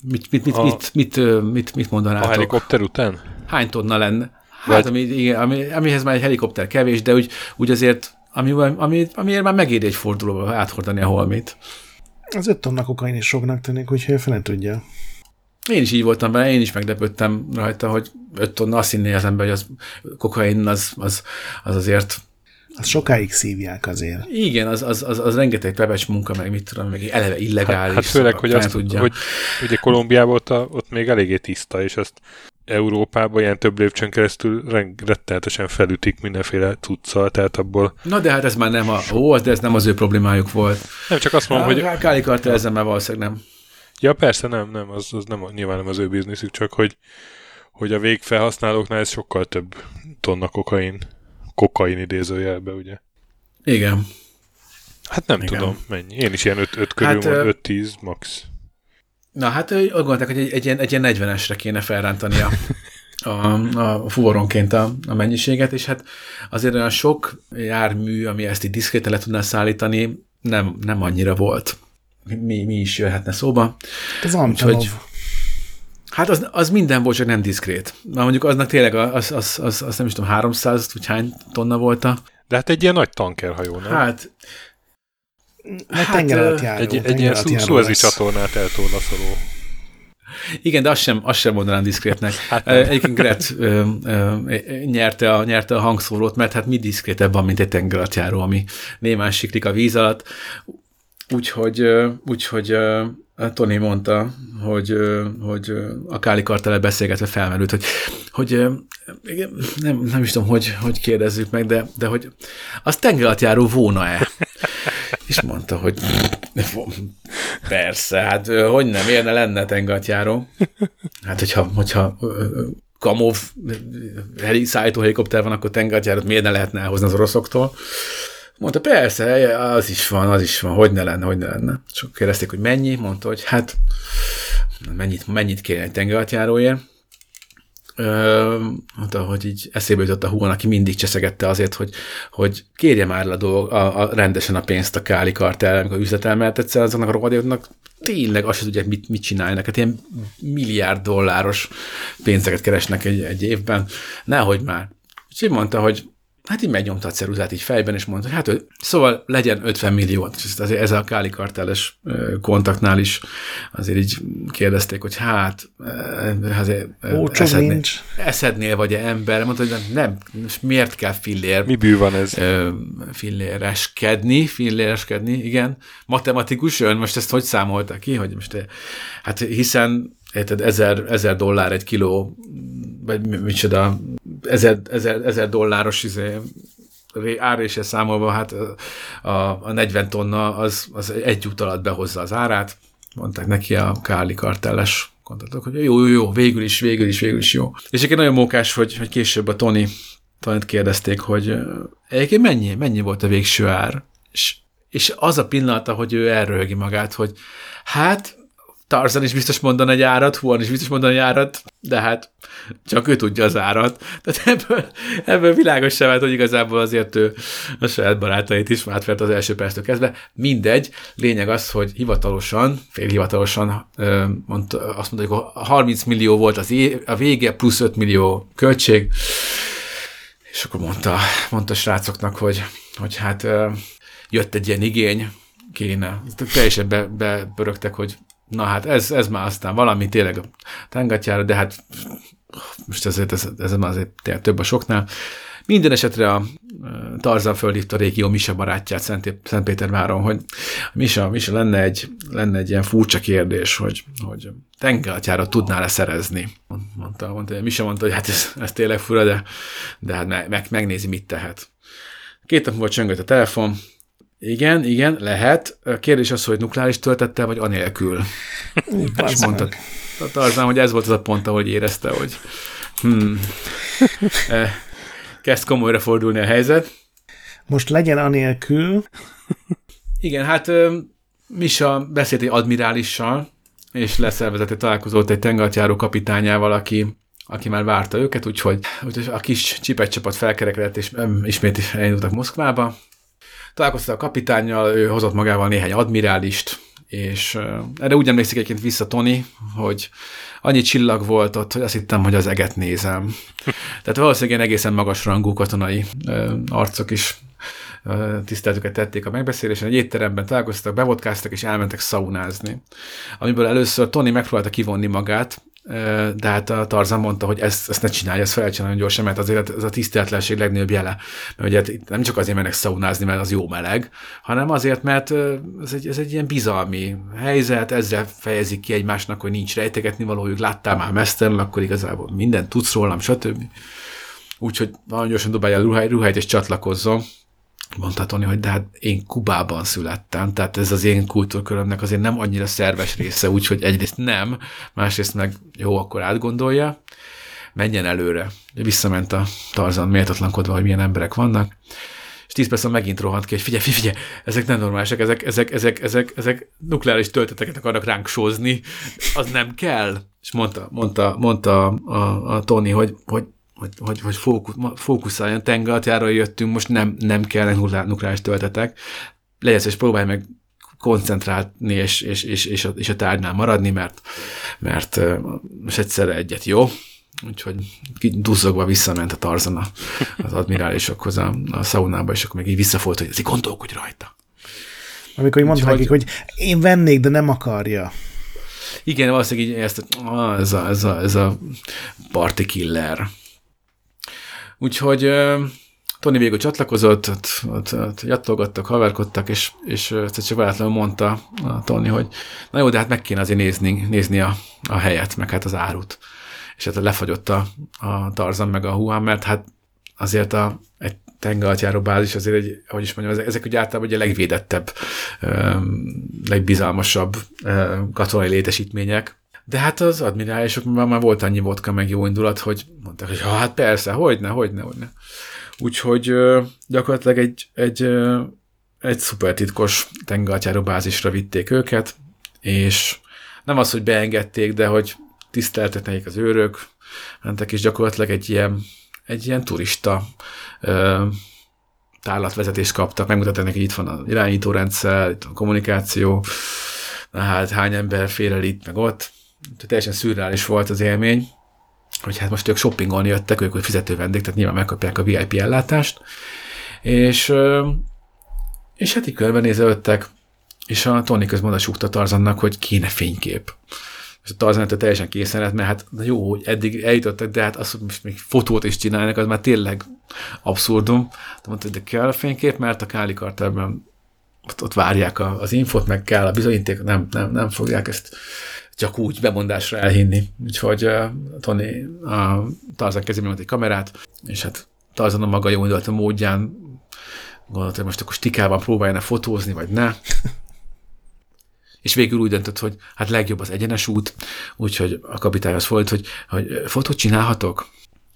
Mit, mit, mit, a, mit, mit, mit, mit mondanátok? A helikopter után? Hány tonna lenne? Hát, ami, igen, ami, amihez már egy helikopter kevés, de úgy, úgy azért, ami, ami, amiért már megéri egy fordulóba áthordani a holmit. Az öt tonna kokain is soknak tűnik, úgyhogy fele tudja. Én is így voltam vele, én is meglepődtem rajta, hogy öt tonna azt hinné az ember, hogy az kokain az, az, az azért az sokáig szívják azért. Igen, az, az, az, az rengeteg pepecs munka, meg mit tudom, meg eleve illegális. Hát, hát főleg, hogy, azt, tudja. hogy ugye Kolumbiában ott, a, ott még eléggé tiszta, és ezt Európában ilyen több lépcsőn keresztül rettenetesen felütik mindenféle cuccal, tehát abból... Na de hát ez már nem a... Ó, de ez nem az ő problémájuk volt. Nem, csak azt mondom, hogy... Káli Kartel ezzel már valószínűleg nem. Ja, persze, nem, nem, az, az nem, nyilván nem az ő bizniszük, csak hogy, hogy a végfelhasználóknál ez sokkal több tonna kokain, kokain idézőjelbe, ugye? Igen. Hát nem Igen. tudom, mennyi. Én is ilyen 5 körül hát, 5-10 max. Na hát úgy gondolták, hogy egy, egy, ilyen, egy ilyen 40-esre kéne felrántani a, a, a fuvaronként a, a mennyiséget, és hát azért olyan sok jármű, ami ezt így diszkréten le tudná szállítani, nem, nem annyira volt. Mi, mi is jöhetne szóba. Ez Úgyhogy, Hát az, az minden volt, csak nem diszkrét. Na mondjuk aznak tényleg, az, az, az, az nem is tudom, 300, vagy hány tonna volt a... De hát egy ilyen nagy tankerhajó, nem? Hát Hát, tenger alatt járó. Egy, egy ilyen szuezi csatornát eltorlaszoló. Igen, de azt sem, azt sem mondanám diszkrétnek. Hát Egyébként Gret ö, ö, nyerte, a, nyerte a hangszórót, mert hát mi diszkrétebb van, mint egy tengeralattjáró, ami némán siklik a víz alatt. Úgyhogy, úgyhogy Tony mondta, hogy, hogy a Káli kartele beszélgetve felmerült, hogy, hogy nem, nem is tudom, hogy, hogy kérdezzük meg, de, de hogy az tengeralattjáró volna-e? És mondta, hogy persze, hát hogy nem, érne lenne tengeralattjáró? Hát, hogyha, hogyha Kamov szállító helikopter van, akkor tengeralattjárót miért ne lehetne elhozni az oroszoktól? Mondta, persze, az is van, az is van, hogy ne lenne, hogy ne lenne. Csak kérdezték, hogy mennyi, mondta, hogy hát mennyit, mennyit kéne egy tengeralattjáróért. Mondta, hogy így eszébe jutott a húgon, aki mindig cseszegette azért, hogy, hogy kérje már a, dolg, a, a, rendesen a pénzt a Káli kartel, amikor üzletel, mert egyszer azoknak a rohadéknak tényleg azt sem tudják, mit, mit csinálnak. Hát ilyen milliárd dolláros pénzeket keresnek egy, egy évben. Nehogy már. És így mondta, hogy hát így megnyomta a ceruzát így fejben, és mondta, hogy hát szóval legyen 50 millió. És azért ez a Káli karteles kontaktnál is azért így kérdezték, hogy hát azért Ó, eszednél, nincs. eszednél vagy-e ember? Mondta, hogy nem, miért kell fillér? Mi bű van ez? Filléreskedni, filléreskedni, igen. Matematikus ön, most ezt hogy számolta ki, hogy most, hát hiszen érted, ezer, ezer dollár egy kiló, vagy micsoda, ezer, ezer, ezer dolláros izé, árésre számolva, hát a, a 40 tonna az, az egy út alatt behozza az árát, mondták neki a Káli kartelles kontaktok, hogy jó, jó, jó, végül is, végül is, végül is jó. És egy nagyon mókás, hogy, hogy később a Tony, tony kérdezték, hogy egyébként mennyi, mennyi volt a végső ár? És, és az a pillanat, hogy ő elröhögi magát, hogy hát Tarzan is biztos mondan egy árat, Huan is biztos mondan egy árat, de hát csak ő tudja az árat. Tehát ebből, ebből világos sem vált, hogy igazából azért ő a saját barátait is átvert az első perctől kezdve. Mindegy, lényeg az, hogy hivatalosan, félhivatalosan mondta, azt mondta, hogy 30 millió volt az év, a vége, plusz 5 millió költség, és akkor mondta, mondta a srácoknak, hogy, hogy hát jött egy ilyen igény, kéne. Teljesen be, bepörögtek, hogy Na hát ez, ez már aztán valami tényleg a tengatjára, de hát most ezért ez, ez már azért tényleg több a soknál. Minden esetre a Tarzan fölhívta a régió Misa barátját Szent, Szentpéterváron, hogy Misa, Misa lenne egy, lenne egy ilyen furcsa kérdés, hogy, hogy tengeralattjára tudnál-e szerezni. Mondta, mondta, Misa mondta, hogy hát ez, ez tényleg fura, de, de hát meg, megnézi, mit tehet. Két nap múlva csöngött a telefon, igen, igen, lehet. A kérdés az, hogy nukleáris töltettel, vagy anélkül. És mondta Tarzán, hogy ez volt az a pont, ahogy érezte, hogy hmm, kezd komolyra fordulni a helyzet. Most legyen anélkül. Igen, hát Misa beszélt egy admirálissal, és leszervezett egy találkozót egy tengerjáró kapitányával, aki, aki már várta őket, úgyhogy, úgyhogy a kis csipet csapat felkerekedett, és ismét elindultak Moszkvába. Találkoztam a kapitányjal, ő hozott magával néhány admirálist, és erre úgy emlékszik egyébként vissza Tony, hogy annyi csillag volt ott, hogy azt hittem, hogy az eget nézem. Tehát valószínűleg egészen magas rangú katonai arcok is tiszteltüket tették a megbeszélésen, egy étteremben találkoztak, bevodkáztak és elmentek szaunázni. Amiből először Tony megpróbálta kivonni magát, de hát a Tarzan mondta, hogy ezt, ezt ne csinálja, ezt felejtsen nagyon gyorsan, mert azért ez a tiszteletlenség legnagyobb jele. Mert ugye hát nem csak azért mennek szaunázni, mert az jó meleg, hanem azért, mert ez egy, ez egy ilyen bizalmi helyzet, ezzel fejezik ki egymásnak, hogy nincs rejtegetni valójuk, láttál már mesztelenül, akkor igazából minden tudsz rólam, stb. Úgyhogy nagyon gyorsan dobálja a ruháit és csatlakozzon mondta Tony, hogy de hát én Kubában születtem, tehát ez az én kultúrkörömnek azért nem annyira szerves része, úgyhogy egyrészt nem, másrészt meg jó, akkor átgondolja, menjen előre. Visszament a Tarzan méltatlankodva, hogy milyen emberek vannak, és tíz perc megint rohant ki, hogy figyelj, figyelj, figyelj, ezek nem normálisak, ezek, ezek, ezek, ezek, ezek nukleáris tölteteket akarnak ránk sózni, az nem kell. És mondta, mondta, mondta a, a, a Tony, hogy, hogy hogy, hogy, hogy fókusz, fókuszáljon, tengeralattjára jöttünk, most nem, nem kell nukleáris töltetek, legyen és próbálj meg koncentrálni és, és, és, és, a, és a tárgynál maradni, mert, mert most egyszerre egyet jó, úgyhogy duzzogva visszament a Tarzan az admirálisokhoz a, a szaunába, és akkor meg így visszafolt, hogy ez gondolkodj rajta. Amikor így mondta nekik, hogy én vennék, de nem akarja. Igen, valószínűleg így ezt, ah, ez, a, ez, a, ez a party killer. Úgyhogy Tony végül csatlakozott, ott, ott, ott jattolgattak, haverkodtak, és, és egyszer csak váratlanul mondta Tony, hogy na jó, de hát meg kéne azért nézni, nézni a, a helyet, meg hát az árut. És hát lefagyott a, a Tarzan meg a Huan, mert hát azért a, egy tengeralattjáró bázis azért egy, hogy is mondjam, ezek, ugye általában ugye legvédettebb, legbizalmasabb katonai létesítmények. De hát az admirálisok már, volt annyi vodka meg jó indulat, hogy mondták, hogy hát persze, hogyne, hogyne, hogyne. Úgyhogy gyakorlatilag egy, egy, egy szuper titkos tengeralattjáró bázisra vitték őket, és nem az, hogy beengedték, de hogy tiszteltek nekik az őrök, mentek, és gyakorlatilag egy ilyen, egy ilyen turista ö, tárlatvezetést kaptak, megmutatták neki, itt van az irányítórendszer, itt van a kommunikáció, na hát hány ember fér el itt, meg ott. Teljesen szürreális volt az élmény, hogy hát most ők shoppingolni jöttek, ők hogy fizető vendég, tehát nyilván megkapják a VIP ellátást, és, és így körbenézelődtek, és a Tony közben oda súgta Tarzannak, hogy kéne fénykép. És a Tarzan teljesen készen lett, mert hát na jó, hogy eddig eljutottak, de hát azt, hogy most még fotót is csinálnak, az már tényleg abszurdum. De mondta, hogy de kell a fénykép, mert a Káli Karterben ott, ott várják a, az infot, meg kell a bizonyíték, nem, nem, nem fogják ezt csak úgy bemondásra elhinni. Úgyhogy uh, Tony a Tarzan kezében volt egy kamerát, és hát Tarzan a maga jó indulatú módján gondolta, hogy most akkor stikában próbálja fotózni, vagy ne. És végül úgy döntött, hogy hát legjobb az egyenes út, úgyhogy a kapitányhoz volt, hogy, hogy fotót csinálhatok?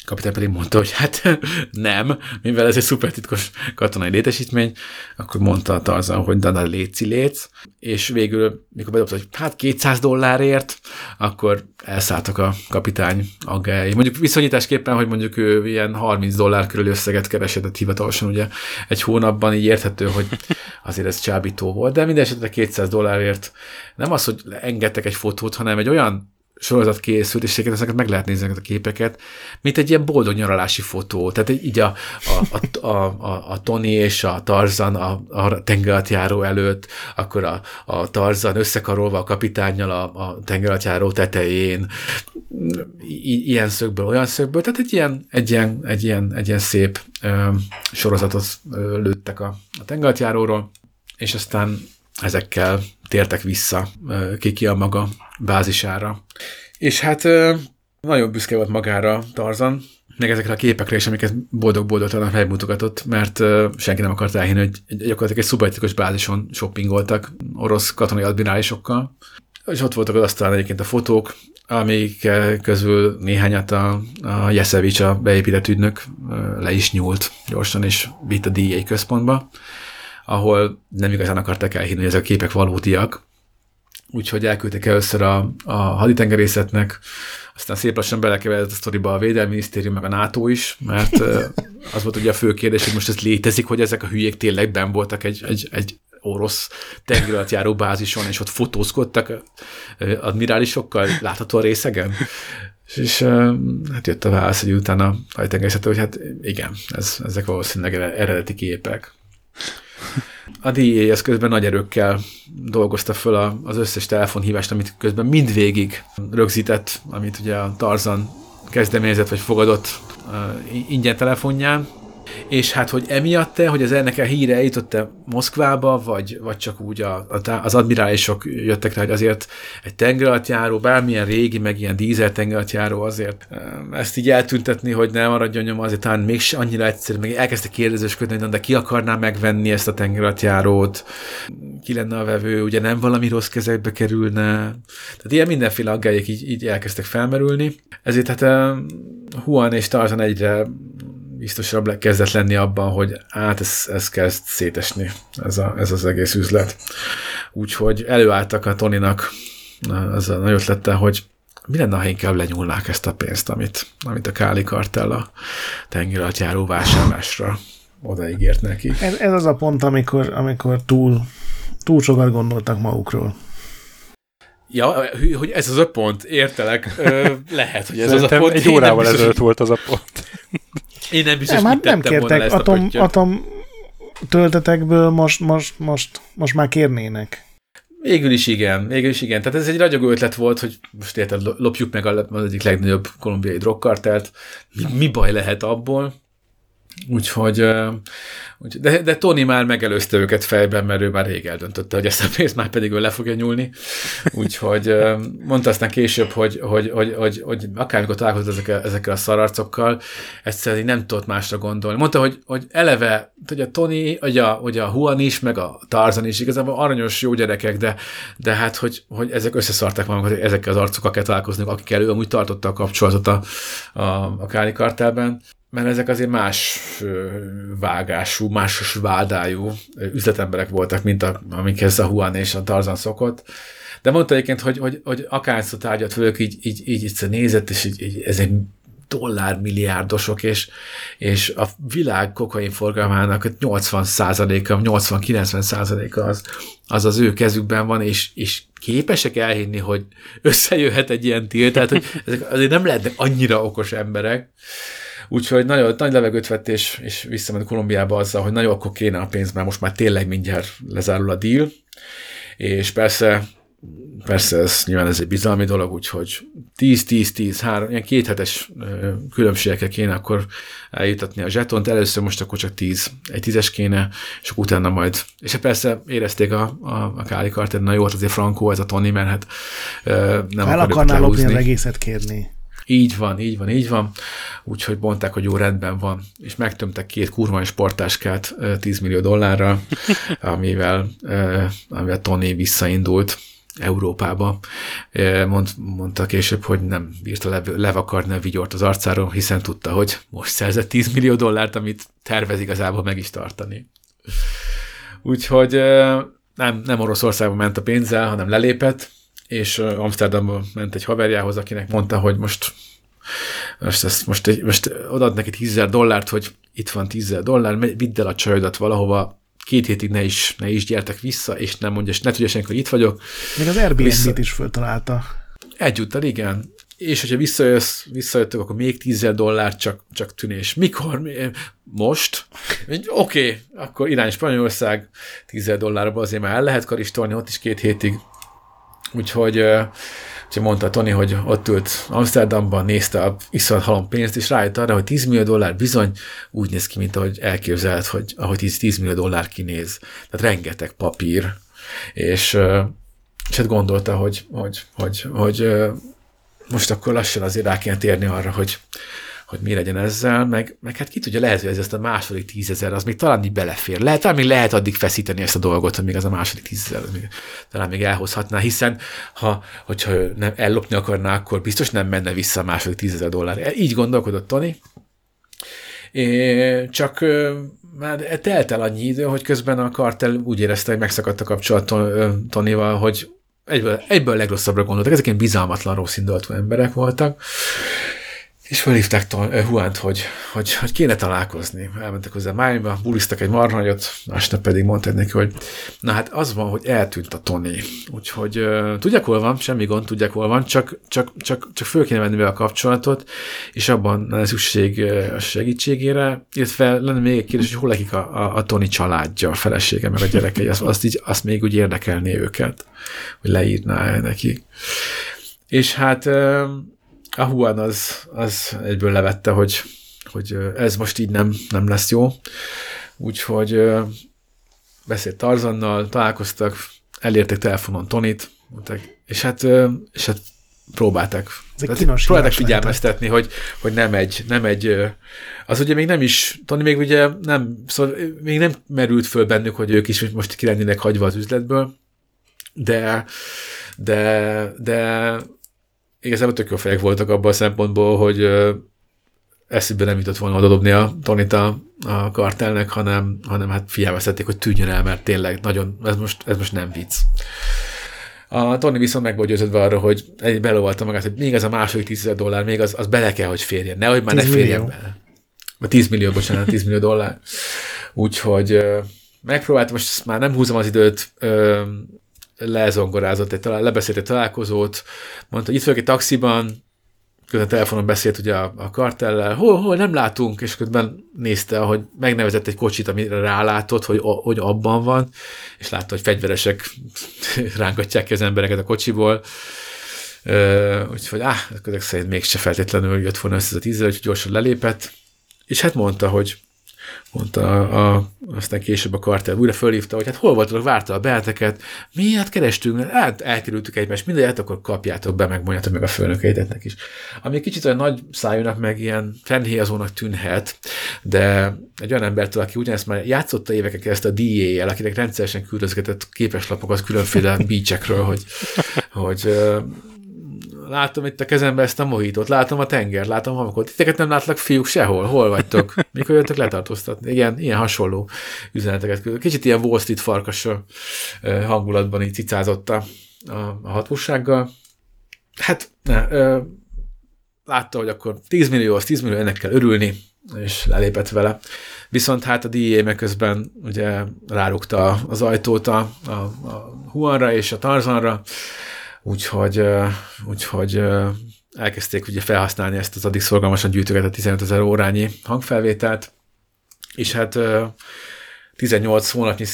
Kapitány pedig mondta, hogy hát nem, mivel ez egy szuper titkos katonai létesítmény, akkor mondta a Tarzan, hogy de léci léc, és végül, mikor bedobta, hogy hát 200 dollárért, akkor elszálltak a kapitány aggályai. Mondjuk viszonyításképpen, hogy mondjuk ő ilyen 30 dollár körül összeget keresett hivatalosan, ugye egy hónapban így érthető, hogy azért ez csábító volt, de minden esetre 200 dollárért nem az, hogy engedtek egy fotót, hanem egy olyan sorozat készült, és ezeket meg lehet nézni ezeket a képeket, mint egy ilyen boldog nyaralási fotó. Tehát így a, a, a, a, a, a Tony és a Tarzan a, a tengeralattjáró előtt, akkor a, a Tarzan összekarolva a kapitánnyal a, a tengeralattjáró tetején, I, ilyen szögből, olyan szögből, tehát egy ilyen, egy ilyen, egy ilyen, egy ilyen szép ö, sorozatot lőttek a, a tengeralattjáróról, és aztán ezekkel tértek vissza Kiki a maga bázisára. És hát nagyon büszke volt magára Tarzan, meg ezekre a képekre is, amiket boldog-boldogtalan megmutogatott, mert senki nem akart elhinni, hogy gyakorlatilag egy szubaltikus bázison shoppingoltak orosz katonai admirálisokkal. És ott voltak az asztalán egyébként a fotók, amik közül néhányat a, a Jeszevics, a beépített ügynök le is nyúlt gyorsan, és vitt a DA központba, ahol nem igazán akarták elhinni, hogy ezek a képek valódiak, úgyhogy elküldtek először a, a haditengerészetnek, aztán szép lassan belekeveredett a sztoriba a Védelmi Minisztérium, meg a NATO is, mert az volt ugye a fő kérdés, hogy most ez létezik, hogy ezek a hülyék tényleg ben voltak egy, egy, egy orosz tengeralattjáró bázison, és ott fotózkodtak admirálisokkal látható a részegen. És, és hát jött a válasz, hogy utána a haditengerészetől, hogy hát igen, ez, ezek valószínűleg eredeti képek. A DEA ez közben nagy erőkkel dolgozta föl a, az összes telefonhívást, amit közben mindvégig rögzített, amit ugye a Tarzan kezdeményezett vagy fogadott ingyen telefonján, és hát, hogy emiatt-e, hogy az ennek a híre eljutott-e Moszkvába, vagy, vagy csak úgy a, a, az admirálisok jöttek rá, hogy azért egy tengeralattjáró, bármilyen régi, meg ilyen dízel tengeralattjáró azért ezt így eltüntetni, hogy ne maradjon nyoma, azért talán mégse annyira egyszerű, meg elkezdte kérdezősködni, hogy de ki akarná megvenni ezt a tengeralattjárót, ki lenne a vevő, ugye nem valami rossz kezekbe kerülne. Tehát ilyen mindenféle aggályok így, így elkezdtek felmerülni. Ezért hát em, Juan és Tarzan egyre biztosabb kezdett lenni abban, hogy hát ez, ez kezd szétesni, ez, a, ez az egész üzlet. Úgyhogy előálltak a Toninak az a nagy ötlettel, hogy mi lenne, ha inkább lenyúlnák ezt a pénzt, amit, amit a Káli kartel a tengeralattjáró vásárlásra odaígért neki. Ez, ez az a pont, amikor, amikor túl, túl sokat gondoltak magukról. Ja, hogy ez az a pont, értelek. Lehet, hogy ez az a Szerintem pont. egy órával ezelőtt volt az a pont. Én nem biztos, Nem, hát nem kértek ezt a atom, pöttyöt. atom töltetekből most, most, most, most már kérnének. Végül is igen, végül is igen. Tehát ez egy ragyogó ötlet volt, hogy most érted, lopjuk meg az egyik legnagyobb kolumbiai drogkartelt. Mi, mi baj lehet abból? Úgyhogy, de, de Tony már megelőzte őket fejben, mert ő már rég eldöntötte, hogy ezt a pénzt már pedig ő le fogja nyúlni. Úgyhogy mondta aztán később, hogy, hogy, hogy, hogy, hogy akármikor találkozott ezekkel, ezekkel a szararcokkal, egyszerűen nem tudott másra gondolni. Mondta, hogy, hogy eleve, hogy a Tony, hogy a, hogy a Juan is, meg a Tarzan is igazából aranyos jó gyerekek, de, de hát, hogy, hogy ezek összeszarták magukat, hogy ezekkel az arcokkal kell találkozni, akikkel ő amúgy tartotta a kapcsolatot a, a, a Káli kartelben mert ezek azért más vágású, más vádájú üzletemberek voltak, mint a, amikhez a Juan és a Tarzan szokott. De mondta egyébként, hogy, hogy, hogy akárszor tárgyat velük, így, így, így, így nézett, és így, így, ez egy dollármilliárdosok, és, és a világ kokain forgalmának 80%-a, 80-90%-a az, az az ő kezükben van, és, és képesek elhinni, hogy összejöhet egy ilyen tilt, tehát hogy ezek azért nem lehetnek annyira okos emberek, Úgyhogy nagyon, nagy levegőt vett, és, és visszament Kolumbiába azzal, hogy nagyon akkor kéne a pénz, mert most már tényleg mindjárt lezárul a deal. És persze persze ez nyilván ez egy bizalmi dolog, úgyhogy 10-10-10, három, ilyen kéthetes különbségekkel kéne akkor eljutatni a zsetont. Először most akkor csak 10, egy tízes kéne, és akkor utána majd. És hát persze érezték a, a, a Káli Carter, na jó, hát azért Franco, ez a Tony, mert hát nem El akarnál lopni az egészet kérni. Így van, így van, így van. Úgyhogy mondták, hogy jó, rendben van. És megtömtek két kurva sportáskát 10 millió dollárra, amivel, amivel Tony visszaindult Európába. Mond, mondta később, hogy nem bírta le, levakarni a vigyort az arcáról, hiszen tudta, hogy most szerzett 10 millió dollárt, amit tervez igazából meg is tartani. Úgyhogy nem, nem Oroszországba ment a pénzzel, hanem lelépett, és Amsterdamba ment egy haverjához, akinek mondta, hogy most most, ezt, most, most odaad neki 10 dollárt, hogy itt van 10 dollár, vidd el a csajodat valahova, két hétig ne is, ne is gyertek vissza, és nem mondja, és ne tudja senki, hogy itt vagyok. Még az Airbnb-t is föltalálta. Egyúttal, igen. És hogyha visszajössz, visszajöttök, akkor még 10 dollár csak, csak tűnés. Mikor? Most? Oké, okay, akkor irány Spanyolország 10 dollárba azért már el lehet karistolni, ott is két hétig Úgyhogy, úgyhogy mondta Tony, hogy ott ült Amsterdamban, nézte a iszonyat halom pénzt, és rájött arra, hogy 10 millió dollár bizony úgy néz ki, mint ahogy elképzelhet, hogy ahogy 10, 10 millió dollár kinéz. Tehát rengeteg papír, és, és hát gondolta, hogy, hogy, hogy, hogy most akkor lassan azért rá kéne térni arra, hogy, hogy mi legyen ezzel, meg, meg hát ki tudja, lehet, hogy ez ezt a második tízezer, az még talán így belefér. Lehet, talán még lehet addig feszíteni ezt a dolgot, hogy még az a második tízezer, az még, talán még elhozhatná, hiszen ha, hogyha nem ellopni akarná, akkor biztos nem menne vissza a második tízezer dollár. Így gondolkodott Tony, É, csak már telt el annyi idő, hogy közben a kartel úgy érezte, hogy megszakadt a kapcsolat Tonyval, hogy egyből, egyből a legrosszabbra gondoltak. Ezek ilyen bizalmatlan, rossz indulatú emberek voltak, és felhívták Huánt, hogy, hogy, hogy kéne találkozni. Elmentek hozzá Májba, buliztak egy marhanyot, másnap pedig mondták neki, hogy na hát az van, hogy eltűnt a Tony. Úgyhogy uh, tudják, hol van, semmi gond, tudják, hol van, csak, csak, csak, csak föl kéne venni vele a kapcsolatot, és abban lenne szükség a segítségére, illetve lenne még egy kérdés, hogy hol lekik a, a, a Tony családja, a felesége, meg a gyerekei, azt, azt, így, azt még úgy érdekelné őket, hogy leírná nekik. És hát uh, a Juan az, az egyből levette, hogy, hogy ez most így nem, nem lesz jó. Úgyhogy beszélt Tarzannal, találkoztak, elértek telefonon Tonit, és hát, és hát próbálták. Próbálták figyelmeztetni, hogy, hogy nem egy, nem egy, az ugye még nem is, Tony még ugye nem, szóval még nem merült föl bennük, hogy ők is most ki lennének hagyva az üzletből, de, de, de igazából tök jó fejek voltak abban a szempontból, hogy eszükbe nem jutott volna odadobni a Tonit a, a kartelnek, hanem, hanem hát figyelmeztették, hogy tűnjön el, mert tényleg nagyon, ez most, ez most nem vicc. A Tony viszont meg volt győződve arra, hogy egy belovalta magát, hogy még ez a második 10 dollár, még az, az bele kell, hogy férjen. Nehogy már ne férjen bele. 10 millió, bocsánat, 10 millió dollár. Úgyhogy megpróbáltam, most már nem húzom az időt, lezongorázott, egy talál, lebeszélt egy találkozót, mondta, hogy itt vagyok egy taxiban, közben telefonon beszélt ugye a, a kartellel, hol, hol, nem látunk, és közben nézte, hogy megnevezett egy kocsit, amire rálátott, hogy, hogy abban van, és látta, hogy fegyveresek rángatják ki az embereket a kocsiból, Uh, úgyhogy áh, ezek szerint mégse feltétlenül jött volna össze ez a tízzel, úgyhogy gyorsan lelépett, és hát mondta, hogy mondta a, a, aztán később a kartel újra fölhívta, hogy hát hol voltatok, várta a belteket, mi hát kerestünk, hát elkerültük egymást, mindegyet, akkor kapjátok be, meg mondjátok meg a főnökeiteknek is. Ami kicsit olyan nagy szájúnak, meg ilyen fennhéjazónak tűnhet, de egy olyan embertől, aki ugyanezt már játszotta évekkel ezt a DA-el, akinek rendszeresen küldözgetett képeslapokat különféle beachekről, hogy, hogy látom itt a kezembe ezt a mohitót, látom a tenger, látom hamakot. Titeket nem látlak fiúk sehol, hol vagytok? Mikor jöttök letartóztatni? Igen, ilyen hasonló üzeneteket küldök. Kicsit ilyen Wall Street farkas hangulatban így cicázott a, a hatósággal. Hát, ne, ö, látta, hogy akkor 10 millió, az 10 millió, ennek kell örülni, és lelépett vele. Viszont hát a DIA közben ugye rárukta az ajtót a, a, a Huanra és a Tarzanra, úgyhogy, úgyhogy elkezdték ugye felhasználni ezt az addig szorgalmasan gyűjtögetett 15 ezer órányi hangfelvételt, és hát 18 hónapnyi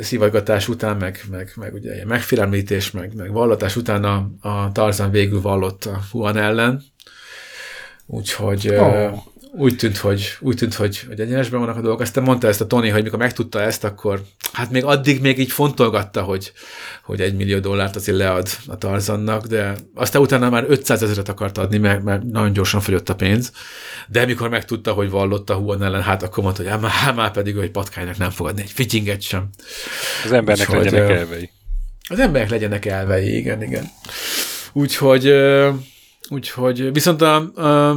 szívagatás után, meg, meg, meg ugye megfélemlítés, meg, meg vallatás után a, a Tarzan végül vallott a Juan ellen, úgyhogy oh úgy tűnt, hogy, úgy tűnt, hogy, hogy egyenesben vannak a dolgok. Aztán mondta ezt a Tony, hogy mikor megtudta ezt, akkor hát még addig még így fontolgatta, hogy, hogy egy millió dollárt azért lead a Tarzannak, de aztán utána már 500 ezeret akart adni, mert, mert nagyon gyorsan fogyott a pénz. De mikor megtudta, hogy vallott a Huon ellen, hát akkor mondta, hogy hát, hát már pedig, hogy patkánynak nem fogadni egy fityinget sem. Az embernek Úgyhogy, legyenek elvei. Az emberek legyenek elvei, igen, igen. Úgyhogy, úgyhogy viszont a, a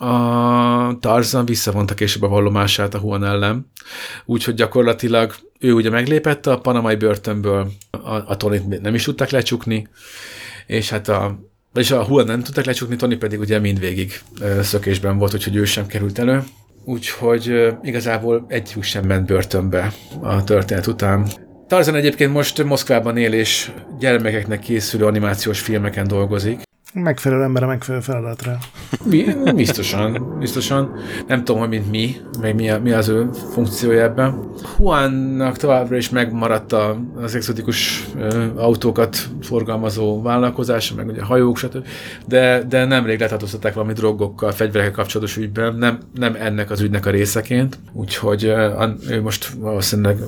a Tarzan visszavonta később a vallomását a Juan ellen, úgyhogy gyakorlatilag ő ugye meglépette a panamai börtönből, a, a Tonit nem is tudták lecsukni, és hát a, vagyis a Juan nem tudták lecsukni, Tony pedig ugye mindvégig szökésben volt, úgyhogy ő sem került elő. Úgyhogy igazából egy sem ment börtönbe a történet után. Tarzan egyébként most Moszkvában él, és gyermekeknek készülő animációs filmeken dolgozik. Megfelelő ember a megfelelő feladatra. Biztosan, biztosan. Nem tudom, hogy mint mi, meg mi, a, mi az ő funkciója ebben. Juannak továbbra is megmaradt az exotikus autókat forgalmazó vállalkozása, meg ugye hajók, stb. De, de nemrég letartóztatták valami drogokkal, fegyverekkel kapcsolatos ügyben, nem, nem ennek az ügynek a részeként. Úgyhogy ő most valószínűleg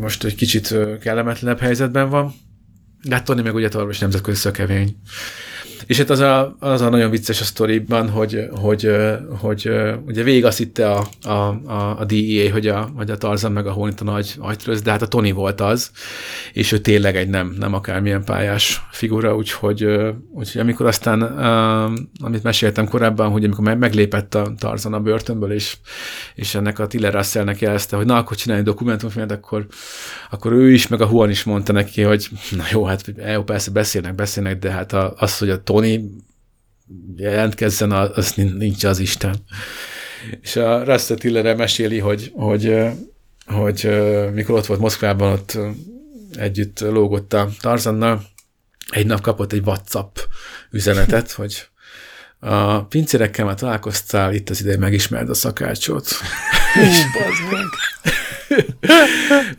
most egy kicsit kellemetlenebb helyzetben van. De hát Tony meg ugye továbbra is nemzetközi szökevény. És hát az a, az a nagyon vicces a sztoriban, hogy, hogy, hogy, ugye végig azt hitte a, a, a, a DEA, hogy a, hogy a Tarzan meg a Hornet a nagy agytröz, de hát a Tony volt az, és ő tényleg egy nem, nem akármilyen pályás figura, úgyhogy, úgyhogy amikor aztán, amit meséltem korábban, hogy amikor meglépett a Tarzan a börtönből, és, és ennek a Tiller Russellnek jelezte, hogy na, akkor csinálj dokumentumfilmet, akkor, akkor ő is, meg a Huan is mondta neki, hogy na jó, hát jó, persze beszélnek, beszélnek, de hát az, hogy a Tony jelentkezzen, az nincs az Isten. És a Russell Tiller meséli, hogy, hogy, hogy, hogy mikor ott volt Moszkvában, ott együtt lógott a Tarzannal, egy nap kapott egy WhatsApp üzenetet, hogy a pincérekkel már találkoztál, itt az ideje megismerd a szakácsot.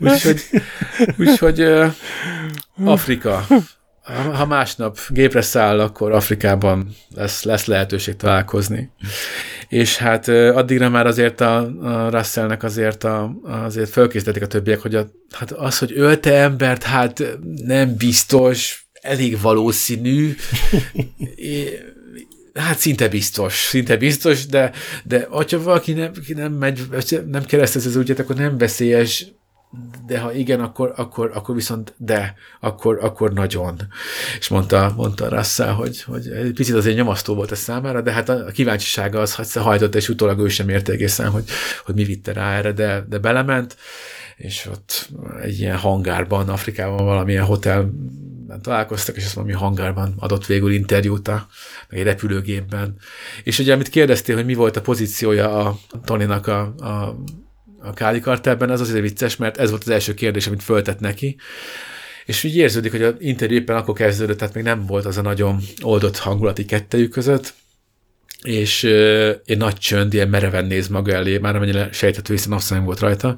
úgyhogy, úgyhogy Afrika, ha másnap gépre száll, akkor Afrikában lesz, lesz lehetőség találkozni. És hát addigra már azért a, a Russellnek azért, a, azért fölkészítették a többiek, hogy a, hát az, hogy ölte embert, hát nem biztos, elég valószínű, hát szinte biztos, szinte biztos, de, de ha valaki nem, nem megy, nem keresztez az ügyet, akkor nem veszélyes, de ha igen, akkor, akkor, akkor viszont de, akkor, akkor nagyon. És mondta, mondta Russell, hogy, hogy egy picit azért nyomasztó volt ez számára, de hát a kíváncsisága az hajtott, és utólag ő sem érte egészen, hogy, hogy mi vitte rá erre, de, de belement, és ott egy ilyen hangárban, Afrikában valamilyen hotel találkoztak, és azt valami hangárban adott végül interjút a, meg egy repülőgépben. És ugye, amit kérdeztél, hogy mi volt a pozíciója a Tonynak a, a a Káli kartelben, az azért vicces, mert ez volt az első kérdés, amit föltett neki, és úgy érződik, hogy az interjú éppen akkor kezdődött, tehát még nem volt az a nagyon oldott hangulati kettejük között, és uh, egy nagy csönd, ilyen mereven néz maga elé, már amennyire sejtető, hiszen azt volt rajta,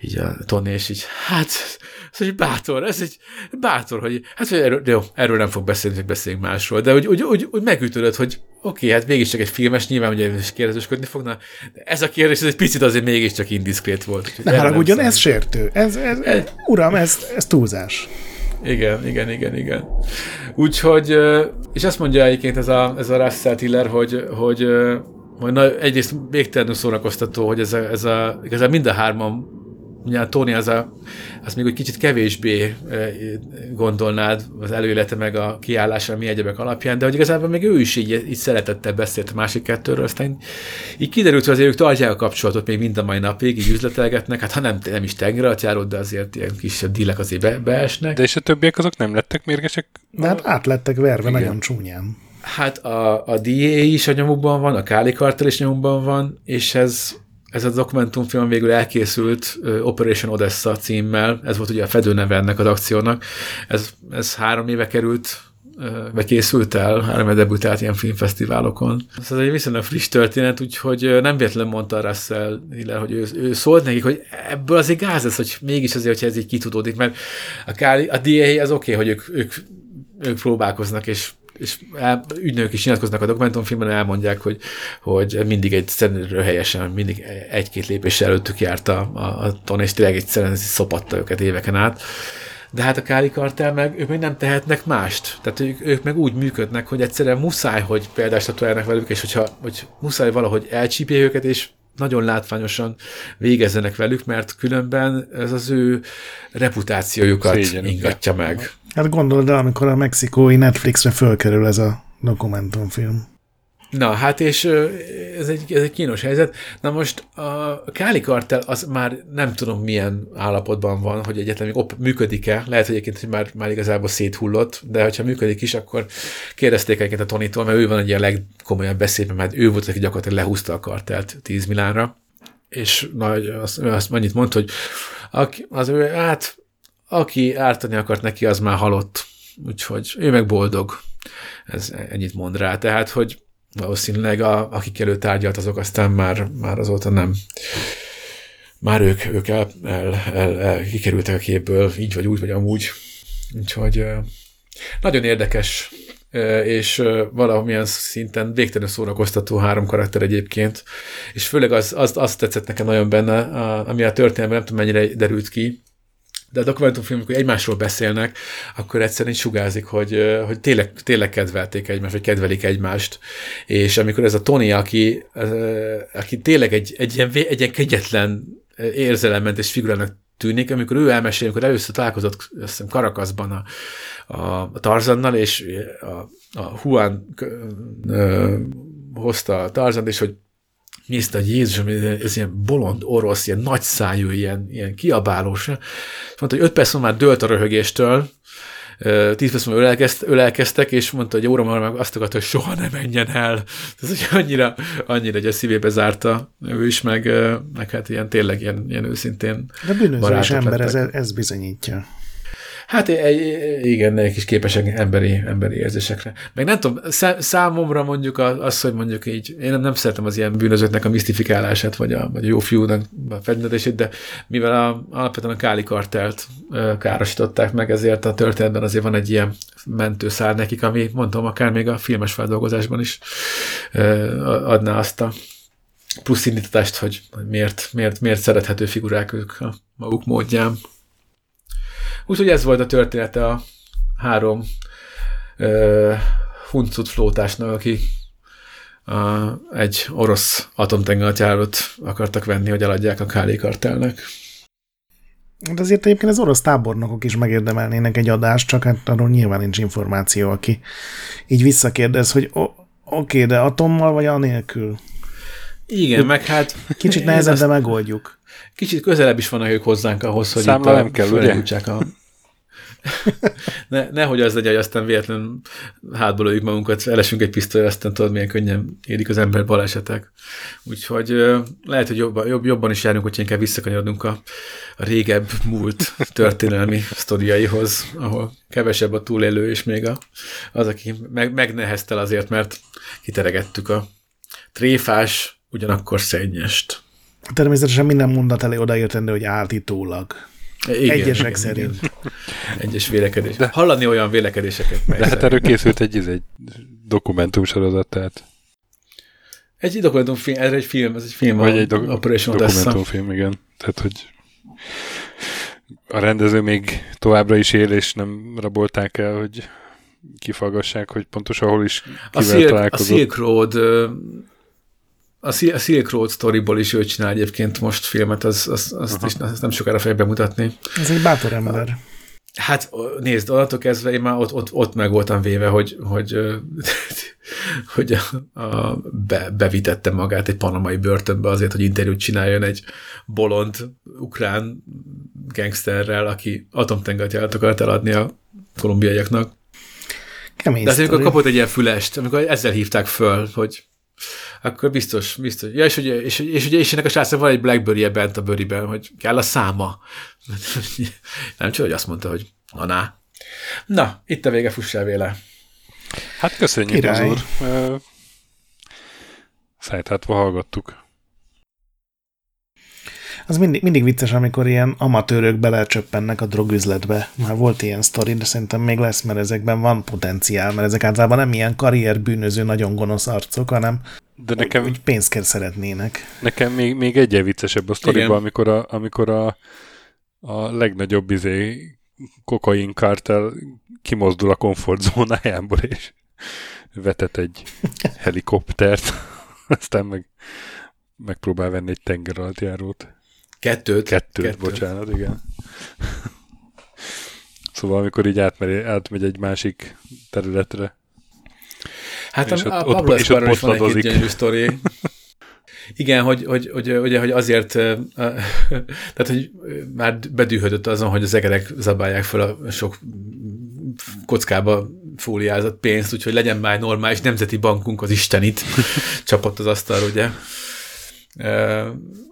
így a Tony, és így, hát, ez egy bátor, ez egy bátor, hogy hát erről, jó, erről nem fog beszélni, hogy beszéljünk másról, de úgy, úgy, úgy, úgy megütődött, hogy oké, hát mégiscsak egy filmes, nyilván ugye is kérdezősködni fogna, de ez a kérdés ez egy picit azért mégiscsak indiszkrét volt. Ne haragudjon, ez sértő. Ez, ez, ez, uram, ez, ez túlzás. Igen, igen, igen, igen. Úgyhogy, és azt mondja egyébként ez a, ez a Russell Tiller, hogy, hogy, hogy na, egyrészt végtelenül szórakoztató, hogy ez a, ez a, igazán mind a hárman ugye Tony az, a, az még egy kicsit kevésbé gondolnád az előélete meg a kiállása mi egyebek alapján, de hogy igazából még ő is így, így szeretettel beszélt a másik kettőről, aztán így kiderült, hogy azért ők tartják a kapcsolatot még mind a mai napig, így üzletelgetnek, hát ha nem, nem is tengeralattjárót, de azért ilyen kisebb dílek azért be, beesnek. De és a többiek azok nem lettek mérgesek? De hát át lettek verve Igen. nagyon csúnyán. Hát a, a DA is a nyomukban van, a Káli Kartel is nyomukban van, és ez ez a dokumentumfilm végül elkészült Operation Odessa címmel, ez volt ugye a fedőneve ennek az akciónak. Ez, ez három éve került vagy készült el, három éve debütált ilyen filmfesztiválokon. Ez egy viszonylag friss történet, úgyhogy nem véletlen mondta Russell Hiller, hogy ő, ő szólt nekik, hogy ebből azért gáz lesz, hogy mégis azért, hogyha ez így kitudódik, mert a, Káli, a DA az oké, okay, hogy ők, ők, ők próbálkoznak, és és el, ügynök is nyilatkoznak a dokumentumfilmben, elmondják, hogy, hogy mindig egy helyesen, mindig egy-két lépés előttük járt a, a, a ton, és tényleg egyszerűen szopatta őket éveken át. De hát a Káli Kartel meg, ők még nem tehetnek mást. Tehát ők, ők meg úgy működnek, hogy egyszerűen muszáj, hogy például statuálnak velük, és hogyha hogy muszáj valahogy elcsípje őket, és nagyon látványosan végezzenek velük, mert különben ez az ő reputációjukat ingatja meg. Hát gondolod el, amikor a mexikói Netflixre fölkerül ez a dokumentumfilm. Na, hát és ez egy, ez egy kínos helyzet. Na most a Káli Kartel az már nem tudom milyen állapotban van, hogy egyetlen még op- működik-e. Lehet, hogy egyébként hogy már, már igazából széthullott, de hogyha működik is, akkor kérdezték egyébként a Tonitól, mert ő van egy ilyen legkomolyabb beszédben, mert ő volt, aki gyakorlatilag lehúzta a kartelt 10 Milánra, és na, azt, azt annyit mondta, hogy az ő, hát aki ártani akart neki, az már halott. Úgyhogy ő meg boldog. Ez ennyit mond rá. Tehát, hogy valószínűleg a, akik elő tárgyalt, azok aztán már, már azóta nem már ők, ők el, el, el, el, kikerültek a képből, így vagy úgy, vagy amúgy. Úgyhogy nagyon érdekes, és valamilyen szinten végtelenül szórakoztató három karakter egyébként, és főleg az, az, az tetszett nekem nagyon benne, ami a történelme nem tudom mennyire derült ki, de a dokumentumfilmek, hogy egymásról beszélnek, akkor egyszerűen sugázik, hogy, hogy tényleg, tényleg kedvelték egymást, vagy kedvelik egymást. És amikor ez a Tony, aki, aki tényleg egy, egy, ilyen, egy ilyen kegyetlen érzelemmentes figurának tűnik, amikor ő elmesél, amikor először találkozott azt hiszem Karakaszban a, a, a Tarzannal, és a, a Juan ö, hozta a Tarzan, és hogy nézte, hogy Jézus, ez ilyen bolond orosz, ilyen nagy szájú, ilyen, ilyen kiabálós. Mondta, hogy öt perc már dőlt a röhögéstől, tíz perc múlva ölelkezt, ölelkeztek, és mondta, hogy óra meg azt akarta, hogy soha ne menjen el. Ez hogy annyira, annyira hogy a szívébe zárta ő is, meg, meg hát ilyen tényleg ilyen, ilyen őszintén De bűnözős ember, ez, ez bizonyítja. Hát igen, egy kis képesek emberi, emberi érzésekre. Meg nem tudom, számomra mondjuk az, hogy mondjuk így, én nem, nem szeretem az ilyen bűnözőknek a misztifikálását, vagy a, vagy a jó fiúnak a fednedését, de mivel a, alapvetően a Káli kartelt károsították meg, ezért a történetben azért van egy ilyen mentőszár nekik, ami mondtam, akár még a filmes feldolgozásban is adná azt a plusz indítatást, hogy miért, miért, miért szerethető figurák ők a maguk módján. Úgyhogy ez volt a története a három uh, huncut flótásnak, aki uh, egy orosz atomtengeralattjárót akartak venni, hogy eladják a Káli kartelnek. De azért egyébként az orosz tábornokok is megérdemelnének egy adást, csak hát arról nyilván nincs információ, aki így visszakérdez, hogy oké, okay, de atommal vagy anélkül? Igen, meg hát... Kicsit nehezebb, de megoldjuk. Kicsit közelebb is vannak ők hozzánk ahhoz, hogy Számla nem kell, ugye? A... ne, nehogy az legyen, hogy aztán véletlenül hátba lőjük magunkat, elesünk egy pisztoly, aztán tudod, milyen könnyen érik az ember balesetek. Úgyhogy lehet, hogy jobban, jobb, jobban is járunk, hogy inkább visszakanyarodunk a, a régebb múlt történelmi sztoriaihoz, ahol kevesebb a túlélő, és még a, az, aki meg, megneheztel azért, mert kiteregettük a tréfás, ugyanakkor szennyest. Természetesen minden mondat elé odaértendő, hogy átítólag. Igen, Egyesek igen, szerint. Igen. Egyes vélekedés. De, Hallani olyan vélekedéseket. De hát erről készült egy, egy dokumentumsorozat, tehát. Egy dokumentumfilm, ez egy film, ez egy film. Vagy egy do- Operation dokumentumfilm, igen. Tehát, hogy a rendező még továbbra is él, és nem rabolták el, hogy kifagassák, hogy pontosan hol is kivel a Silk, találkozott. A Silk Road a Silk Road Storyból is ő csinál egyébként most filmet, az, az, azt, is, azt nem sokára fogja bemutatni. Ez egy bátor ember. Hát nézd, onnantól kezdve én már ott, ott, ott meg voltam véve, hogy, hogy, hogy a, a, be, bevitette magát egy panamai börtönbe azért, hogy interjút csináljon egy bolond ukrán gangsterrel, aki atomtengert akart eladni a kolumbiaiaknak. Kemény De azért, amikor kapott egy ilyen fülest, amikor ezzel hívták föl, hogy akkor biztos, biztos. Ja, és, ugye, és, és, ugye, és ennek a srácnak van egy blackberry -e bent a bőriben, hogy kell a száma. Nem csak, hogy azt mondta, hogy na, na. Itt a vége, fussál véle. Hát köszönjük, az úr. Szájtátva hallgattuk. Az mindig, mindig vicces, amikor ilyen amatőrök belecsöppennek a drogüzletbe. Már volt ilyen sztori, de szerintem még lesz, mert ezekben van potenciál, mert ezek általában nem ilyen karrierbűnöző, nagyon gonosz arcok, hanem de nekem, úgy pénzt kell szeretnének. Nekem még, még egyen viccesebb a sztoriban, amikor a, amikor a, a legnagyobb izé kokain kártel kimozdul a komfortzónájából, és vetet egy helikoptert, aztán meg megpróbál venni egy tenger alatt járót. Kettőt. Kettőt, Kettőt. bocsánat, igen. szóval amikor így átmegy, átmegy egy másik területre. Hát és a, ott, a Pablo Escobar is van egy gyönyörű sztori. Igen, hogy, hogy, hogy, hogy, hogy azért, tehát hogy már bedűhödött azon, hogy az egerek zabálják fel a sok kockába fóliázott pénzt, úgyhogy legyen már normális nemzeti bankunk az Istenit csapott az asztal, ugye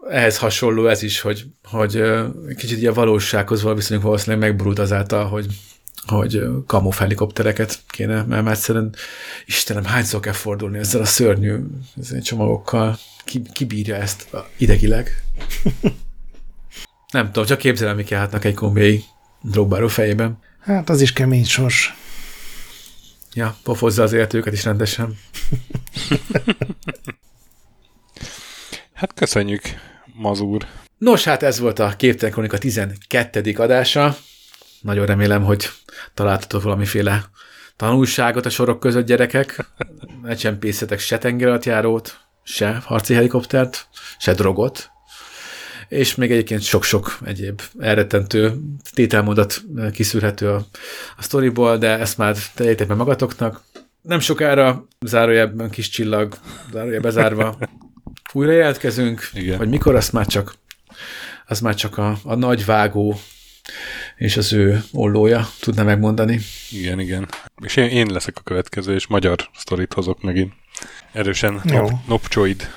ehhez hasonló ez is, hogy, hogy kicsit a valósághoz való viszonyunk valószínűleg megborult azáltal, hogy, hogy kamuf helikoptereket kéne, mert egyszerűen Istenem, hányszor kell fordulni ezzel a szörnyű ezzel csomagokkal? Ki, ki bírja ezt idegileg? Nem tudom, csak képzelem, mi kellhetnek egy kombiai drogbáró fejében. Hát az is kemény sors. Ja, pofozza az életőket is rendesen. Hát köszönjük, Mazúr. Nos, hát ez volt a Képtelen Kronika 12. adása. Nagyon remélem, hogy találtatok valamiféle tanulságot a sorok között, gyerekek. Ne csempészetek se tengeralattjárót, se harci helikoptert, se drogot, és még egyébként sok-sok egyéb elrettentő tételmódot kiszűrhető a, a sztoriból, de ezt már tegyétek be magatoknak. Nem sokára, zárójelben kis csillag, zárójelbe bezárva, újra jelentkezünk, Igen. vagy mikor, azt már csak, az már csak a, a nagy vágó és az ő ollója tudna megmondani. Igen, igen. És én, én leszek a következő, és magyar sztorit hozok megint. Erősen nop, nopcsoid.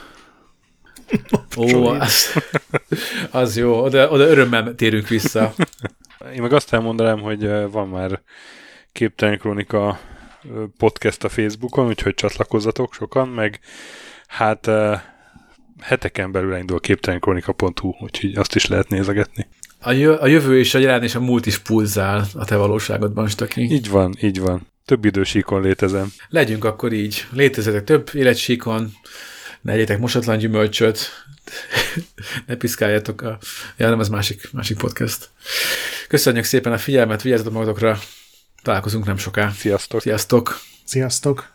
Ó, az, az jó, oda, oda örömmel térünk vissza. Én meg azt elmondanám, hogy van már Képtelen Krónika podcast a Facebookon, úgyhogy csatlakozzatok sokan, meg hát heteken belül elindul a képtelenkronika.hu, úgyhogy azt is lehet nézegetni. A, jö- a jövő és a jelen és a múlt is pulzál a te valóságodban, Stöki. Így van, így van. Több idősíkon létezem. Legyünk akkor így. Létezetek több életsíkon, ne egyetek mosatlan gyümölcsöt, ne piszkáljatok a... Ja, nem, ez másik, másik podcast. Köszönjük szépen a figyelmet, vigyázzatok magatokra, találkozunk nem soká. Sziasztok! Sziasztok! Sziasztok!